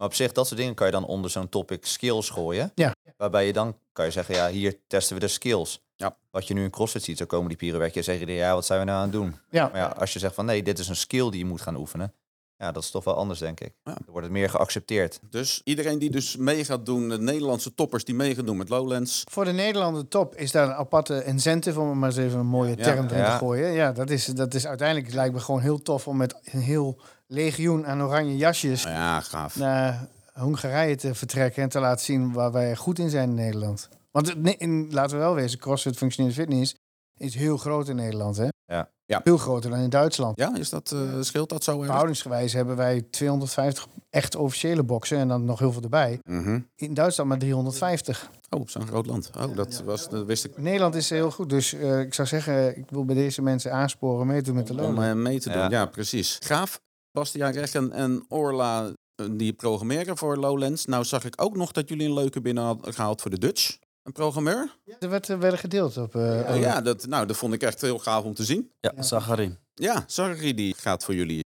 Maar op zich, dat soort dingen kan je dan onder zo'n topic skills gooien. Ja. Waarbij je dan kan je zeggen, ja, hier testen we de skills. Ja. Wat je nu in CrossFit ziet, zo komen die pirouetjes zeggen die, ja, wat zijn we nou aan het doen? Ja. Maar ja, als je zegt van nee, dit is een skill die je moet gaan oefenen. Ja, dat is toch wel anders, denk ik. Ja. Dan wordt het meer geaccepteerd. Dus iedereen die dus mee gaat doen, de Nederlandse toppers die mee gaan doen met Lowlands. Voor de Nederlander top is daar een aparte incentive, om er maar eens even een mooie Ja. term erin Ja. te gooien. Ja, dat is, dat is uiteindelijk lijkt me gewoon heel tof om met een heel legioen aan oranje jasjes Nou ja, gaaf. naar Hongarije te vertrekken en te laten zien waar wij goed in zijn in Nederland. Want in, laten we wel wezen, CrossFit Functional Fitness is heel groot in Nederland. Hè? Ja. Ja. Veel groter dan in Duitsland. Ja, is dat, eh, scheelt dat zo? Verhoudingsgewijs hebben wij 250 echt officiële boksen en dan nog heel veel erbij. Mhm. In Duitsland maar 350. Oh, zo'n groot land. Oh, dat, was, dat wist ik Nederland is heel goed, dus eh, ik zou zeggen, ik wil bij deze mensen aansporen mee te doen met de om eh, mee te doen. Ja. Ja, precies. Gaaf. Bastiaan Rechen en Orla eh, die programmeren voor Lowlands. Nou zag ik ook nog dat jullie een leuke binnen hadden gehaald voor de Dutch. Een programmeur? Er werd, er werden gedeeld op... eh, Oh, ja, dat, nou, dat vond ik echt heel gaaf om te zien. Ja, Zagarin. Ja, Sarri die gaat voor jullie.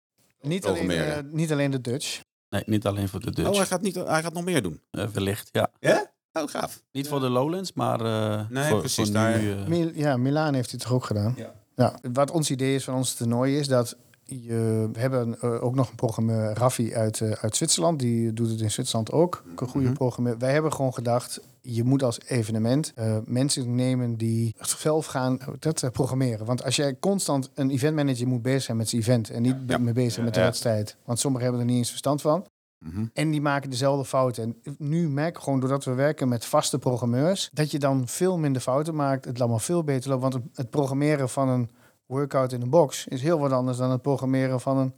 niet, alleen, programmeren. eh, niet alleen de Dutch. Nee, niet alleen voor de Dutch. Oh, hij gaat, niet, hij gaat nog meer doen. Eh, wellicht, ja. Ja? Oh, gaaf. Niet voor de Lowlands, maar eh, Nee, voor, precies, voor daar- nu, eh, Mil- ja, Milaan heeft hij toch ook gedaan? Ja. Wat ons idee is van ons toernooi is dat je, we hebben eh, ook nog een programmeur, Raffi uit, eh, uit Zwitserland. Die doet het in Zwitserland ook. Een goede Mhm. programmeur. Wij hebben gewoon gedacht, je moet als evenement eh, mensen nemen die zelf gaan dat, programmeren. Want als jij constant een eventmanager moet bezig zijn met zijn event en niet Ja. mee bezig zijn met de wedstrijd. Want sommigen hebben er niet eens verstand van. Mhm. En die maken dezelfde fouten. En nu merk ik gewoon, doordat we werken met vaste programmeurs, dat je dan veel minder fouten maakt. Het allemaal veel beter loopt. Want het programmeren van een workout in een box is heel wat anders dan het programmeren van een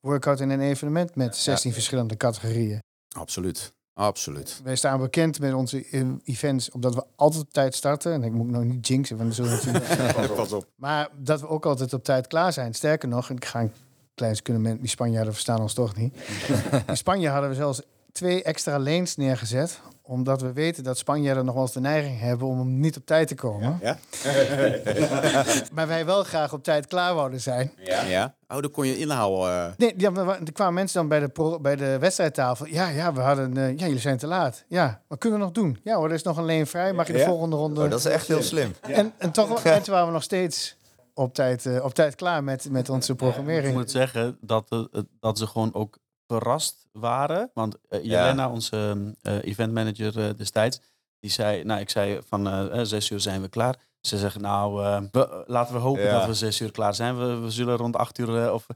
workout in een evenement met 16 verschillende categorieën. Absoluut. Absoluut. Wij staan bekend met onze eh, events omdat we altijd op tijd starten. En ik moet nog niet jinxen, want zo natuurlijk. Pas op. Maar dat we ook altijd op tijd klaar zijn. Sterker nog, en ik ga een klein seconde, die Spanjaarden verstaan ons toch niet. In Spanje hadden we zelfs twee extra lanes neergezet. Omdat we weten dat Spanjaarden nog wel eens de neiging hebben om niet op tijd te komen. Ja? Maar wij wel graag op tijd klaar wouden zijn. Ja. ja. Oh, dan kon je inhouden. eh. Nee, ja, maar wa- er kwamen mensen dan bij de, pro- bij de wedstrijdtafel. Ja, ja, we hadden, eh, ja, jullie zijn te laat. Ja, wat kunnen we nog doen? Ja hoor, er is nog een lane vrij. Mag je de Ja? volgende ronde... Oh, dat is echt heel slim. en, en toch en toen waren we nog steeds op tijd, eh, op tijd klaar met, met onze Ik programmering. moet zeggen dat, het- dat ze gewoon ook verrast waren. Want Ja. Jelena, onze eh eventmanager destijds, die zei, nou ik zei van zes uur zijn we klaar. Ze zeggen nou, we- laten we hopen Ja. dat we zes uur klaar zijn. We, we zullen rond acht uur, of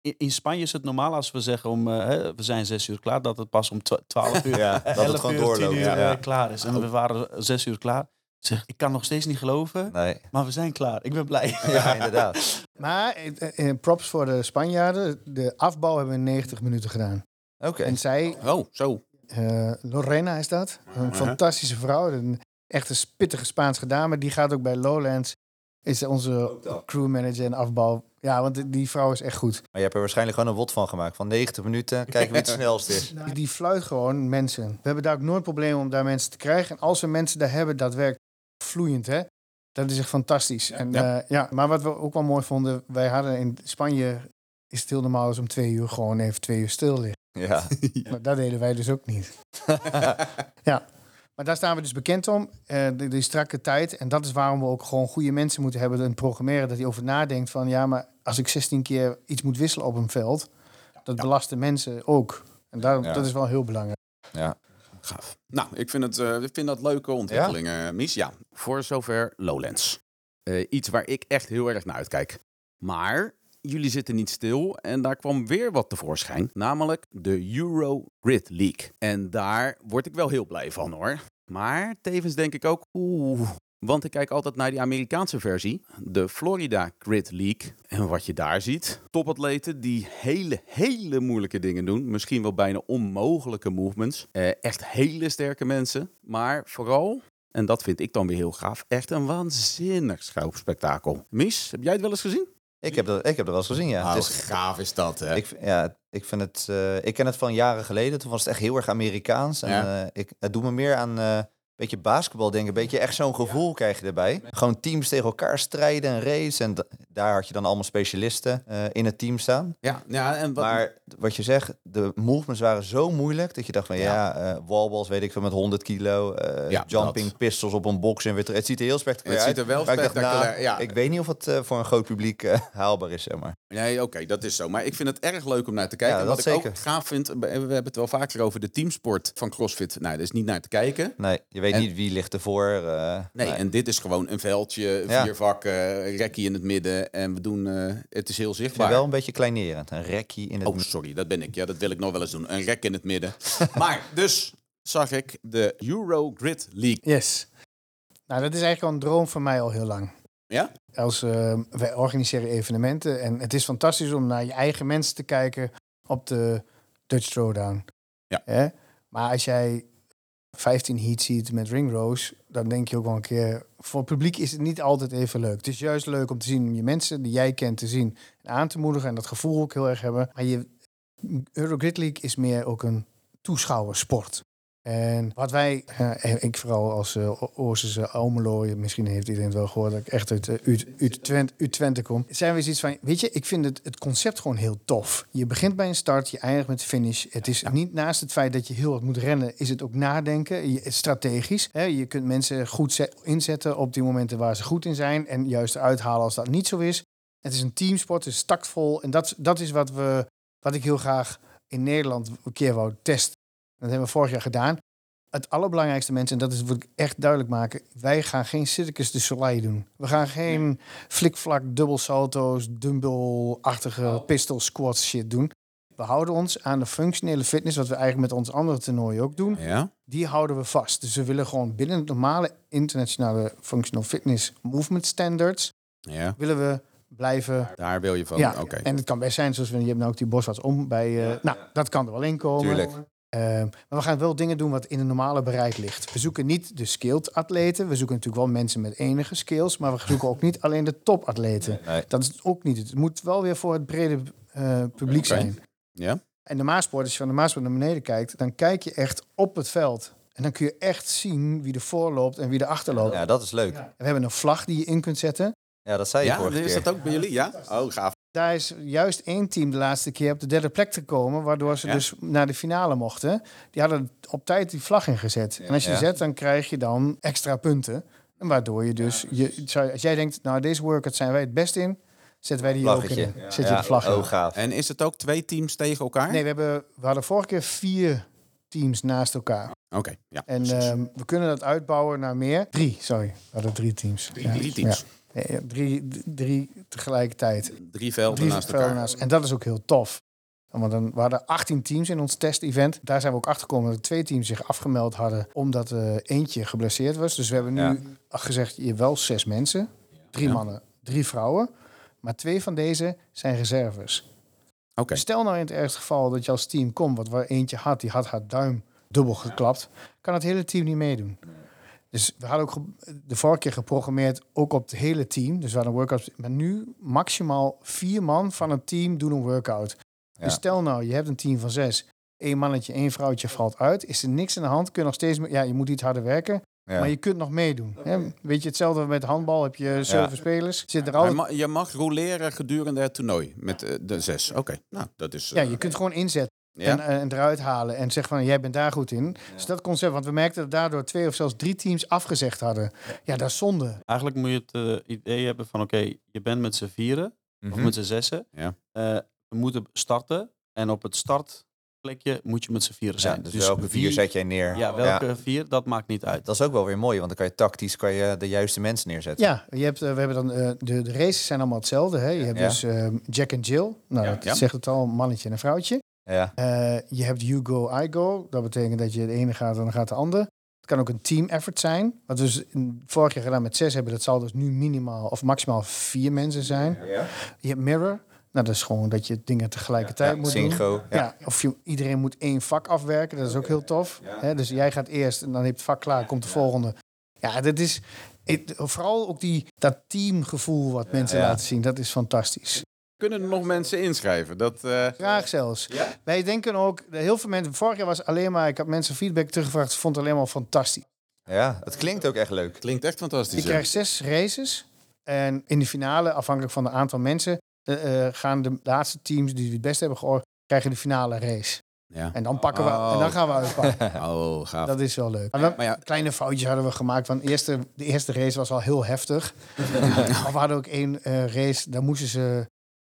in, in Spanje is het normaal als we zeggen om, we zijn zes uur klaar, dat het pas om twa- twaalf uur, Ja, dat het 11 gewoon uur, doorloopt. 10 uur Ja. klaar is. En we waren zes uur klaar. Ik Zeg, ik kan nog steeds niet geloven, Nee, maar we zijn klaar. Ik ben blij. ja, inderdaad. Maar eh, eh, props voor de Spanjaarden. De afbouw hebben we in 90 minuten gedaan. Oké. En zij, Oh, zo. eh, Lorena is dat, een fantastische vrouw. Een echte spittige Spaans gedaan. Maar die gaat ook bij Lowlands. Is onze crewmanager en afbouw. Ja, want die- vrouw is echt goed. Maar je hebt er waarschijnlijk gewoon een wot van gemaakt. Van 90 minuten, kijken wie het snelst is. Die, die fluit gewoon mensen. We hebben daar ook nooit problemen om daar mensen te krijgen. En als we mensen daar hebben, dat werkt vloeiend, hè? Dat is echt fantastisch. En, Ja. ja. ja, maar wat we ook wel mooi vonden, wij hadden in Spanje is het heel normaal is om twee uur gewoon even twee uur stil liggen. Ja. Maar dat deden wij dus ook niet. ja. Maar daar staan we dus bekend om, eh die, die strakke tijd. En dat is waarom we ook gewoon goede mensen moeten hebben en programmeren. Dat hij over nadenkt van, ja, maar als ik 16 keer iets moet wisselen op een veld, dat belast de mensen ook. En daarom, dat is wel heel belangrijk. ja. Gaaf. Nou, ik vind, het, eh, ik vind dat leuke ontwikkelingen, Mies. Ja, voor zover Lowlands. Eh, iets waar ik echt heel erg naar uitkijk. Maar jullie zitten niet stil en daar kwam weer wat tevoorschijn. Namelijk de Euro Grid League. En daar word ik wel heel blij van hoor. Maar tevens denk ik ook, oeh. Want ik kijk altijd naar die Amerikaanse versie, de Florida Grid League. En wat je daar ziet, topatleten die hele, hele moeilijke dingen doen. Misschien wel bijna onmogelijke movements. Eh, echt hele sterke mensen. Maar vooral, en dat vind ik dan weer heel gaaf, echt een waanzinnig schouwspektakel. Mies, heb jij het wel eens gezien? Ik, heb dat, ik heb dat wel eens gezien, ja. Oh, Het is, gaaf is dat, hè? ik, ja, ik, vind het, eh, ik ken het van jaren geleden. Toen was het echt heel erg Amerikaans. En, Ja. eh, ik, het doet me meer aan eh, beetje basketbal denken. Een beetje echt zo'n gevoel krijg je erbij. Gewoon teams tegen elkaar strijden en race. En da- daar had je dan allemaal specialisten eh, in het team staan. ja, ja, en wat, Maar wat je zegt, de movements waren zo moeilijk dat je dacht van ja, eh wallballs weet ik veel met 100 kilo, eh, Ja, jumping dat. pistols op een box en weer terug. Het ziet er heel spectaculair Het uit. ziet er wel dacht, nou, spectaculair, ja. Ik weet niet of het voor een groot publiek haalbaar is, zeg maar. Nee, oké, dat is zo. Maar ik vind het erg leuk om naar te kijken. Ja, En wat ik zeker. ook gaaf vind, we hebben het wel vaker over de teamsport van CrossFit. Nou, dat is niet naar te kijken. Nee, je weet En- niet wie ligt ervoor. eh, Nee, en dit is gewoon een veldje, Ja. vier vakken, rekkie in het midden. En we doen, eh, het is heel zichtbaar. wel een beetje kleinerend. Een rekkie in het... Oh, sorry, dat ben ik. Ja, dat wil ik nog wel eens doen. Een rek in het midden. maar dus zag ik de Euro Grid League. Yes. Nou, dat is eigenlijk al een droom van mij al heel lang. Ja? Als, eh, wij organiseren evenementen en het is fantastisch om naar je eigen mensen te kijken op de Dutch Throwdown. Ja. Maar als jij 15 heat ziet met ring rows, dan denk je ook wel een keer... Voor het publiek is het niet altijd even leuk. Het is juist leuk om te zien, om je mensen die jij kent te zien en aan te moedigen en dat gevoel ook heel erg hebben. Maar je, Eurogrid League is meer ook een toeschouwersport. En wat wij, eh, ik vooral als uh, Oosterse Almelo, misschien heeft iedereen het wel gehoord dat ik echt uit, uh, uit, uit, Twente, uit Twente kom, zijn we zoiets van, weet je, ik vind het, het concept gewoon heel tof. Je begint bij een start, je eindigt met finish. Het is niet naast het feit dat je heel wat moet rennen, is het ook nadenken, je, strategisch. Hè? Je kunt mensen goed inzetten op die momenten waar ze goed in zijn en juist uithalen als dat niet zo is. Het is een teamsport, het is tactvol en dat, dat is wat, we, wat ik heel graag in Nederland een keer wou testen. Dat hebben we vorig jaar gedaan. Het allerbelangrijkste mensen, en dat is wat ik echt duidelijk maken, wij gaan geen Circus de Soleil doen. We gaan geen flikvlak, dubbel salto's, dumbbell-achtige oh. pistol squats shit doen. We houden ons aan de functionele fitness, wat we eigenlijk met ons andere toernooien ook doen. Ja. Die houden we vast. Dus we willen gewoon binnen het normale internationale functional fitness movement standards, ja. willen we blijven. Daar wil je van. Ja, en het kan best zijn, zoals we, je hebt nou ook die boswaarts om bij. Uh, nou, dat kan er wel in komen. Tuurlijk. Uh, maar we gaan wel dingen doen wat in een normale bereik ligt. We zoeken niet de skilled atleten. We zoeken natuurlijk wel mensen met enige skills. Maar we zoeken ook niet alleen de topatleten. Nee. Dat is ook niet. Het moet wel weer voor het brede uh, publiek zijn. Ja. En de Maasport, als je van de Maasport naar beneden kijkt, dan kijk je echt op het veld. En dan kun je echt zien wie er voorloopt en wie er achterloopt. Ja, dat is leuk. En we hebben een vlag die je in kunt zetten. Ja, dat zei je Ja, vorige is keer. dat ook bij jullie? Ja? Oh, gaaf. Daar is juist één team de laatste keer op de derde plek gekomen, waardoor ze Ja. dus naar de finale mochten. Die hadden op tijd die vlag ingezet. En als je Ja. die zet, dan krijg je dan extra punten. En waardoor je dus, je, zou- als jij denkt, nou deze workout zijn wij het best in, zetten wij die hier ook in. Zet je de vlag in. Oh, gaaf. En is het ook twee teams tegen elkaar? Nee, we, hebben, we hadden vorige keer vier teams naast elkaar. Oké, ja. En ehm, we kunnen dat uitbouwen naar meer. Drie, sorry. We hadden drie teams. Ja, Drie teams. ja. Ja, ja, drie, drie tegelijkertijd. Drie velden Drie naast velden elkaar. naast. En dat is ook heel tof. Want dan, we hadden 18 teams in ons test-event. Daar zijn we ook achter gekomen dat twee teams zich afgemeld hadden omdat eh, eentje geblesseerd was. Dus we hebben nu Ja. gezegd, je wel zes mensen. Drie Ja. mannen, drie vrouwen. Maar twee van deze zijn reserves. Oké. Stel nou in het ergste geval dat je als team komt, wat waar eentje had, die had haar duim dubbel geklapt, kan het hele team niet meedoen. Dus we hadden ook de vorige keer geprogrammeerd, ook op het hele team. Dus we hadden workouts. Maar nu maximaal vier man van een team doen een workout. Ja. Dus stel nou, je hebt een team van zes. Eén mannetje, één vrouwtje valt uit. Is er niks aan de hand? Kun je nog steeds... Ja, je moet iets harder werken. Ja. Maar je kunt nog meedoen. Hè? Weet je, hetzelfde met handbal. Heb je zeven Ja. spelers. Zit er altijd... ma- je mag roleren gedurende het toernooi met eh, de zes. Oké, nou, dat is... Ja, eh, je kunt gewoon inzetten. Ja. En, en eruit halen en zeggen van jij bent daar goed in. Dus dat concept, want we merkten dat daardoor twee of zelfs drie teams afgezegd hadden. Ja, dat is zonde. Eigenlijk moet je het eh, idee hebben van oké, je bent met z'n vieren of Mhm. met z'n zessen. Ja. Eh, we moeten starten en op het startplekje moet je met z'n vieren Ja, zijn. dus welke vier zet jij neer? Ja, welke vier, dat maakt niet uit. Dat is ook wel weer mooi, want dan kan je tactisch kan je de juiste mensen neerzetten. Ja, je hebt, eh, we hebben dan eh, de, de races zijn allemaal hetzelfde. Hè? Je hebt dus Jack en Jill. Nou, Ja. dat Ja. zegt het al, een mannetje en een vrouwtje. Ja. Eh, je hebt You Go, I Go. Dat betekent dat je de ene gaat en dan gaat de ander. Het kan ook een team effort zijn. Wat we dus vorig jaar gedaan met zes hebben, dat zal dus nu minimaal of maximaal vier mensen zijn. Je hebt Mirror. Nou, dat is gewoon dat je dingen tegelijkertijd moet doen. Ja. Ja. of je, iedereen moet één vak afwerken. Dat is ook heel tof. Hè, dus jij gaat eerst en dan heb je het vak klaar, komt de volgende. Ja, dat is vooral ook die, dat teamgevoel wat mensen Ja. laten zien. Dat is fantastisch. Kunnen er nog mensen inschrijven? Dat, eh, Graag zelfs. Wij denken ook, heel veel mensen, vorig jaar was alleen maar, ik had mensen feedback teruggevraagd, ze vonden het alleen maar fantastisch. ja, het klinkt ook echt leuk. klinkt echt fantastisch. Je krijgt zes races en in de finale, afhankelijk van het aantal mensen, eh, eh, gaan de laatste teams die het best hebben georganiseerd, krijgen de finale race. Ja. En dan pakken we, Oh. en dan gaan we uitpakken. Oh, gaaf. Dat is wel leuk. Maar ja, kleine foutjes hadden we gemaakt. Want de eerste, de eerste race was al heel heftig. we hadden ook één eh, race, daar moesten ze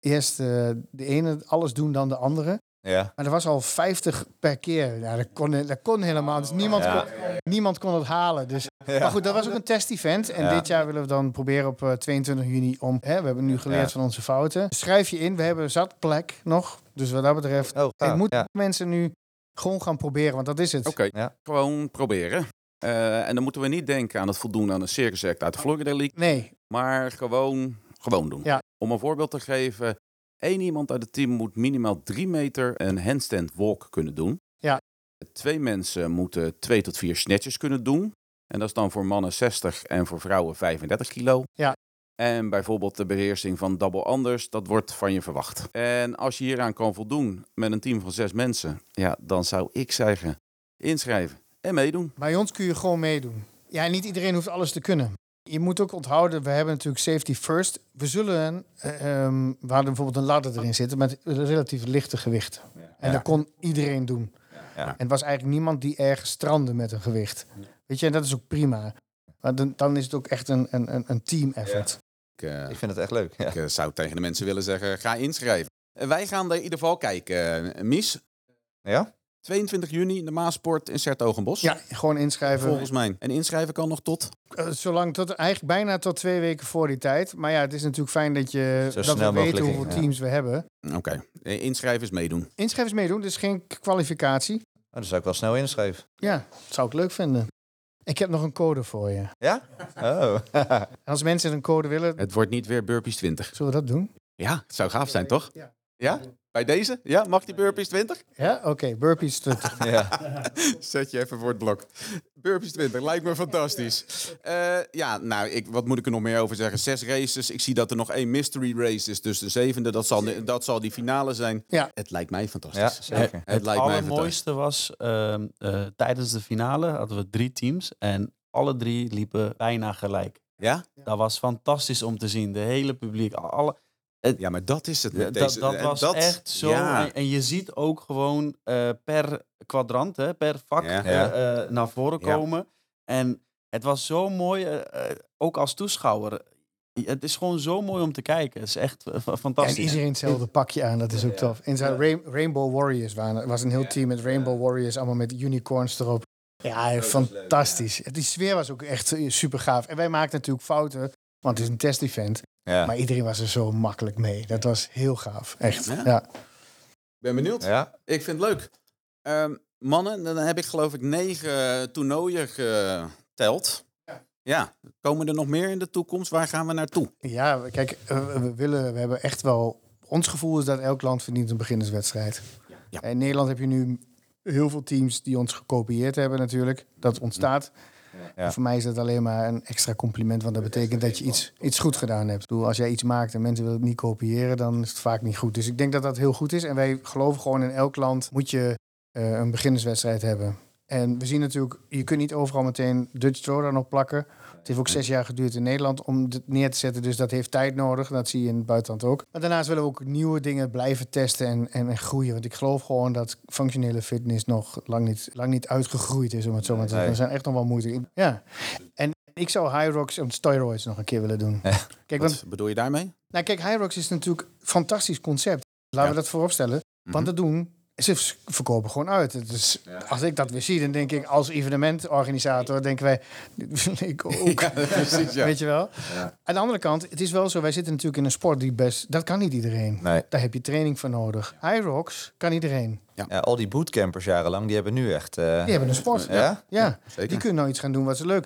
eerst eh, de ene alles doen dan de andere. Ja. Maar er was al 50 per keer. Ja, dat, kon, dat kon helemaal. Dus niemand, Ja. kon, niemand kon het halen. Dus, Maar goed, dat was ook een test-event. En Ja. dit jaar willen we dan proberen op eh, 22 juni om... Hè, we hebben nu geleerd Ja. van onze fouten. Schrijf je in. We hebben zat plek nog. Dus wat dat betreft... Oh, ik gaaf, moet ja. mensen nu gewoon gaan proberen. Want dat is het. oké. Ja. Gewoon proberen. Eh, en dan moeten we niet denken aan het voldoen aan een circus act uit de Florida League. Nee, Maar gewoon, gewoon doen. Ja. Om een voorbeeld te geven. één iemand uit het team moet minimaal drie meter een handstand walk kunnen doen. Ja. Twee mensen moeten twee tot vier snatches kunnen doen. En dat is dan voor mannen 60 en voor vrouwen 35 kilo. Ja. En bijvoorbeeld de beheersing van double anders, dat wordt van je verwacht. En als je hieraan kan voldoen met een team van zes mensen, ja, dan zou ik zeggen, inschrijven en meedoen. Bij ons kun je gewoon meedoen. Ja, niet iedereen hoeft alles te kunnen. Je moet ook onthouden, we hebben natuurlijk safety first. We zullen, ehm, we hadden bijvoorbeeld een ladder erin zitten met relatief lichte gewicht. En Ja. dat kon iedereen doen. Ja. En het was eigenlijk niemand die ergens strandde met een gewicht. Weet je, en dat is ook prima. Maar dan, dan is het ook echt een, een, een- team effort. Ik, eh, Ik vind het echt leuk. Ja. ik eh, zou tegen de mensen willen zeggen, ga inschrijven. En wij gaan er in ieder geval kijken. Mies, ja? 22 juni in de Maasport in Sertogenbos. Ja, gewoon inschrijven. Volgens mij. En inschrijven kan nog tot? Eh, zolang tot eigenlijk bijna tot twee weken voor die tijd. Maar ja, het is natuurlijk fijn dat je Zo dat we snel weten hoeveel ja. teams we hebben. Oké. Eh, Inschrijven is meedoen. Inschrijvers meedoen, dus geen kwalificatie. Oh, dan zou ik wel snel inschrijven. Ja, dat zou ik leuk vinden. Ik heb nog een code voor je. Ja? Oh. Als mensen een code willen, Het wordt niet weer Burpees 20. zullen we dat doen? Ja, het zou gaaf zijn, toch? Ja. Ja? Bij deze? Ja, mag die Burpees 20? Ja, oké. Burpees 20. ja. Zet je even voor het blok. Burpees 20, lijkt me fantastisch. Eh, ja, nou, ik, wat moet ik er nog meer over zeggen? Zes races. Ik zie dat er nog één mystery race is. Dus de zevende, dat zal, dat zal die finale zijn. Ja. Het lijkt mij ja, fantastisch. zeker. Het, lijkt mij fantastisch. allermooiste was, ehm, eh, tijdens de finale hadden we drie teams. En alle drie liepen bijna gelijk. Ja? Dat was fantastisch om te zien. De hele publiek, alle, Ja, maar dat is het met dat, deze. dat en was echt zo. Ja. En, en je ziet ook gewoon eh, per kwadrant, hè, per vak Ja. eh, eh, naar voren Ja. komen. En het was zo mooi, ook als toeschouwer. Het is gewoon zo mooi om te kijken. Het is echt eh, fa- En fantastisch. iedereen hetzelfde pakje aan, dat is ook tof. En zijn Rain- Rainbow Warriors waren, er was een heel team met Rainbow Warriors, allemaal met unicorns erop. Ja, fantastisch. Die sfeer was ook echt super gaaf. En wij maakten natuurlijk fouten, want het is een test-event. Ja. Maar iedereen was er zo makkelijk mee. Dat was heel gaaf, echt. Ja? Ja. Ik ben benieuwd. ja. Ik vind het leuk. Ehm, mannen, dan heb ik geloof ik negen toernooien geteld. Ja. Komen er nog meer in de toekomst? Waar gaan we naartoe? Ja, kijk, eh, we willen, we hebben echt wel. Ons gevoel is dat elk land verdient een beginnerswedstrijd. Ja. In Nederland heb je nu heel veel teams die ons gekopieerd hebben, natuurlijk. Dat ontstaat. Ja. En Voor mij is dat alleen maar een extra compliment, want dat betekent dat je iets, iets goed gedaan hebt. Als jij iets maakt en mensen willen het niet kopiëren, dan is het vaak niet goed. Dus ik denk dat dat heel goed is. En wij geloven gewoon in elk land moet je eh, een beginnerswedstrijd hebben. En we zien natuurlijk, je kunt niet overal meteen Dutch Throwdown op plakken. Het heeft ook zes jaar geduurd in Nederland om het neer te zetten. Dus dat heeft tijd nodig. Dat zie je in het buitenland ook. Maar daarnaast willen we ook nieuwe dingen blijven testen en, en, en groeien. Want ik geloof gewoon dat functionele fitness nog lang niet, lang niet uitgegroeid is. Om het zo maar te zeggen. Zijn echt nog wel moeite. Ja. En ik zou High Rocks en steroids nog een keer willen doen. Kijk, want Wat bedoel je daarmee? nou, kijk, High Rocks is natuurlijk een fantastisch concept. Laten Ja. we dat vooropstellen. Mhm. Want dat doen, ze verkopen gewoon uit. Is, Als ik dat weer zie, dan denk ik als evenementorganisator, denken wij, ik ook. Ja, precies, ja. Weet je wel? Ja. Aan de andere kant, het is wel zo, wij zitten natuurlijk in een sport die best, dat kan niet iedereen. Nee. Daar heb je training voor nodig. High Rocks kan iedereen. Ja, al die bootcampers jarenlang, die hebben nu echt... eh, Die hebben een sport. Ja? Ja, Zeker. die kunnen nou iets gaan doen wat ze leuk.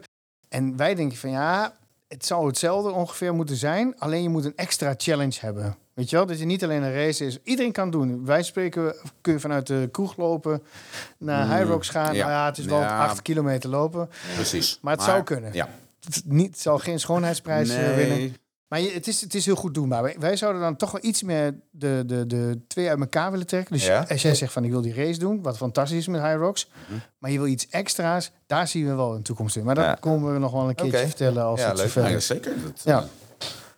En wij denken van ja, het zou hetzelfde ongeveer moeten zijn. Alleen je moet een extra challenge hebben. Weet je wel? Dat je niet alleen een race is. Iedereen kan doen. Wij spreken, kun je vanuit de kroeg lopen naar Mm, High Rocks gaan. ja. Nou ja, het is wel Ja. acht kilometer lopen. Precies. Maar het zou kunnen. Ja. Het, niet, het zal geen schoonheidsprijs eh, winnen. Nee. Maar je, het, is, het is heel goed doenbaar. Wij, wij zouden dan toch wel iets meer de, de, de twee uit elkaar willen trekken. Dus Ja. als jij zegt van ik wil die race doen, wat fantastisch is met High Rocks. Mhm. Maar je wil iets extra's, daar zien we wel een toekomst in. Maar dat Ja. komen we nog wel een keertje vertellen als Ja, het leuk. is. zeker. Dat, Ja. eh,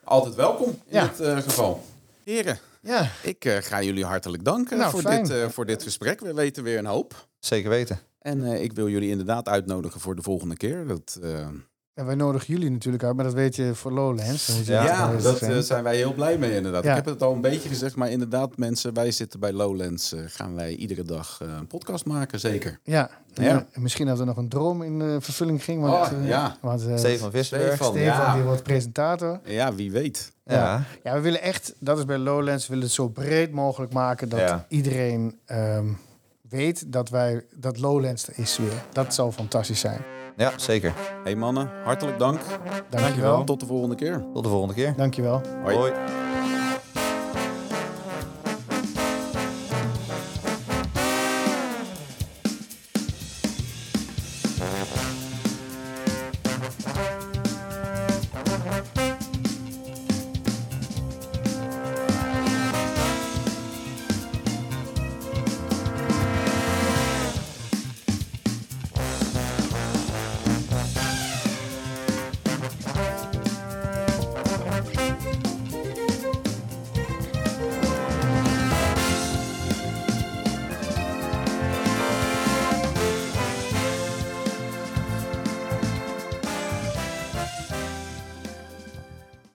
altijd welkom in Ja. dit eh, geval. Heren, Ja, ik eh, ga jullie hartelijk danken Nou, voor, fijn. dit, eh, voor dit gesprek. We weten weer een hoop. Zeker weten. En eh, ik wil jullie inderdaad uitnodigen voor de volgende keer. Dat, en wij nodigen jullie natuurlijk uit, maar dat weet je voor Lowlands. Ja, ja, dat zijn. eh, zijn wij heel blij mee inderdaad. Ja. Ik heb het al een beetje gezegd, maar inderdaad mensen, wij zitten bij Lowlands. eh, gaan wij iedere dag eh, een podcast maken, zeker. ja. Ja. En misschien dat er nog een droom in vervulling ging. Want, Oh, ja. want Stefan ja. die wordt presentator. Ja, wie weet. Ja. Ja, we willen echt, dat is bij Lowlands, we willen het zo breed mogelijk maken dat Ja. iedereen ehm, weet dat wij dat Lowlands er is weer. Dat zou fantastisch zijn. Ja, zeker. hey mannen, hartelijk dank. Dankjewel. Tot de volgende keer. Tot de volgende keer. Dankjewel. Hoi. Hoi.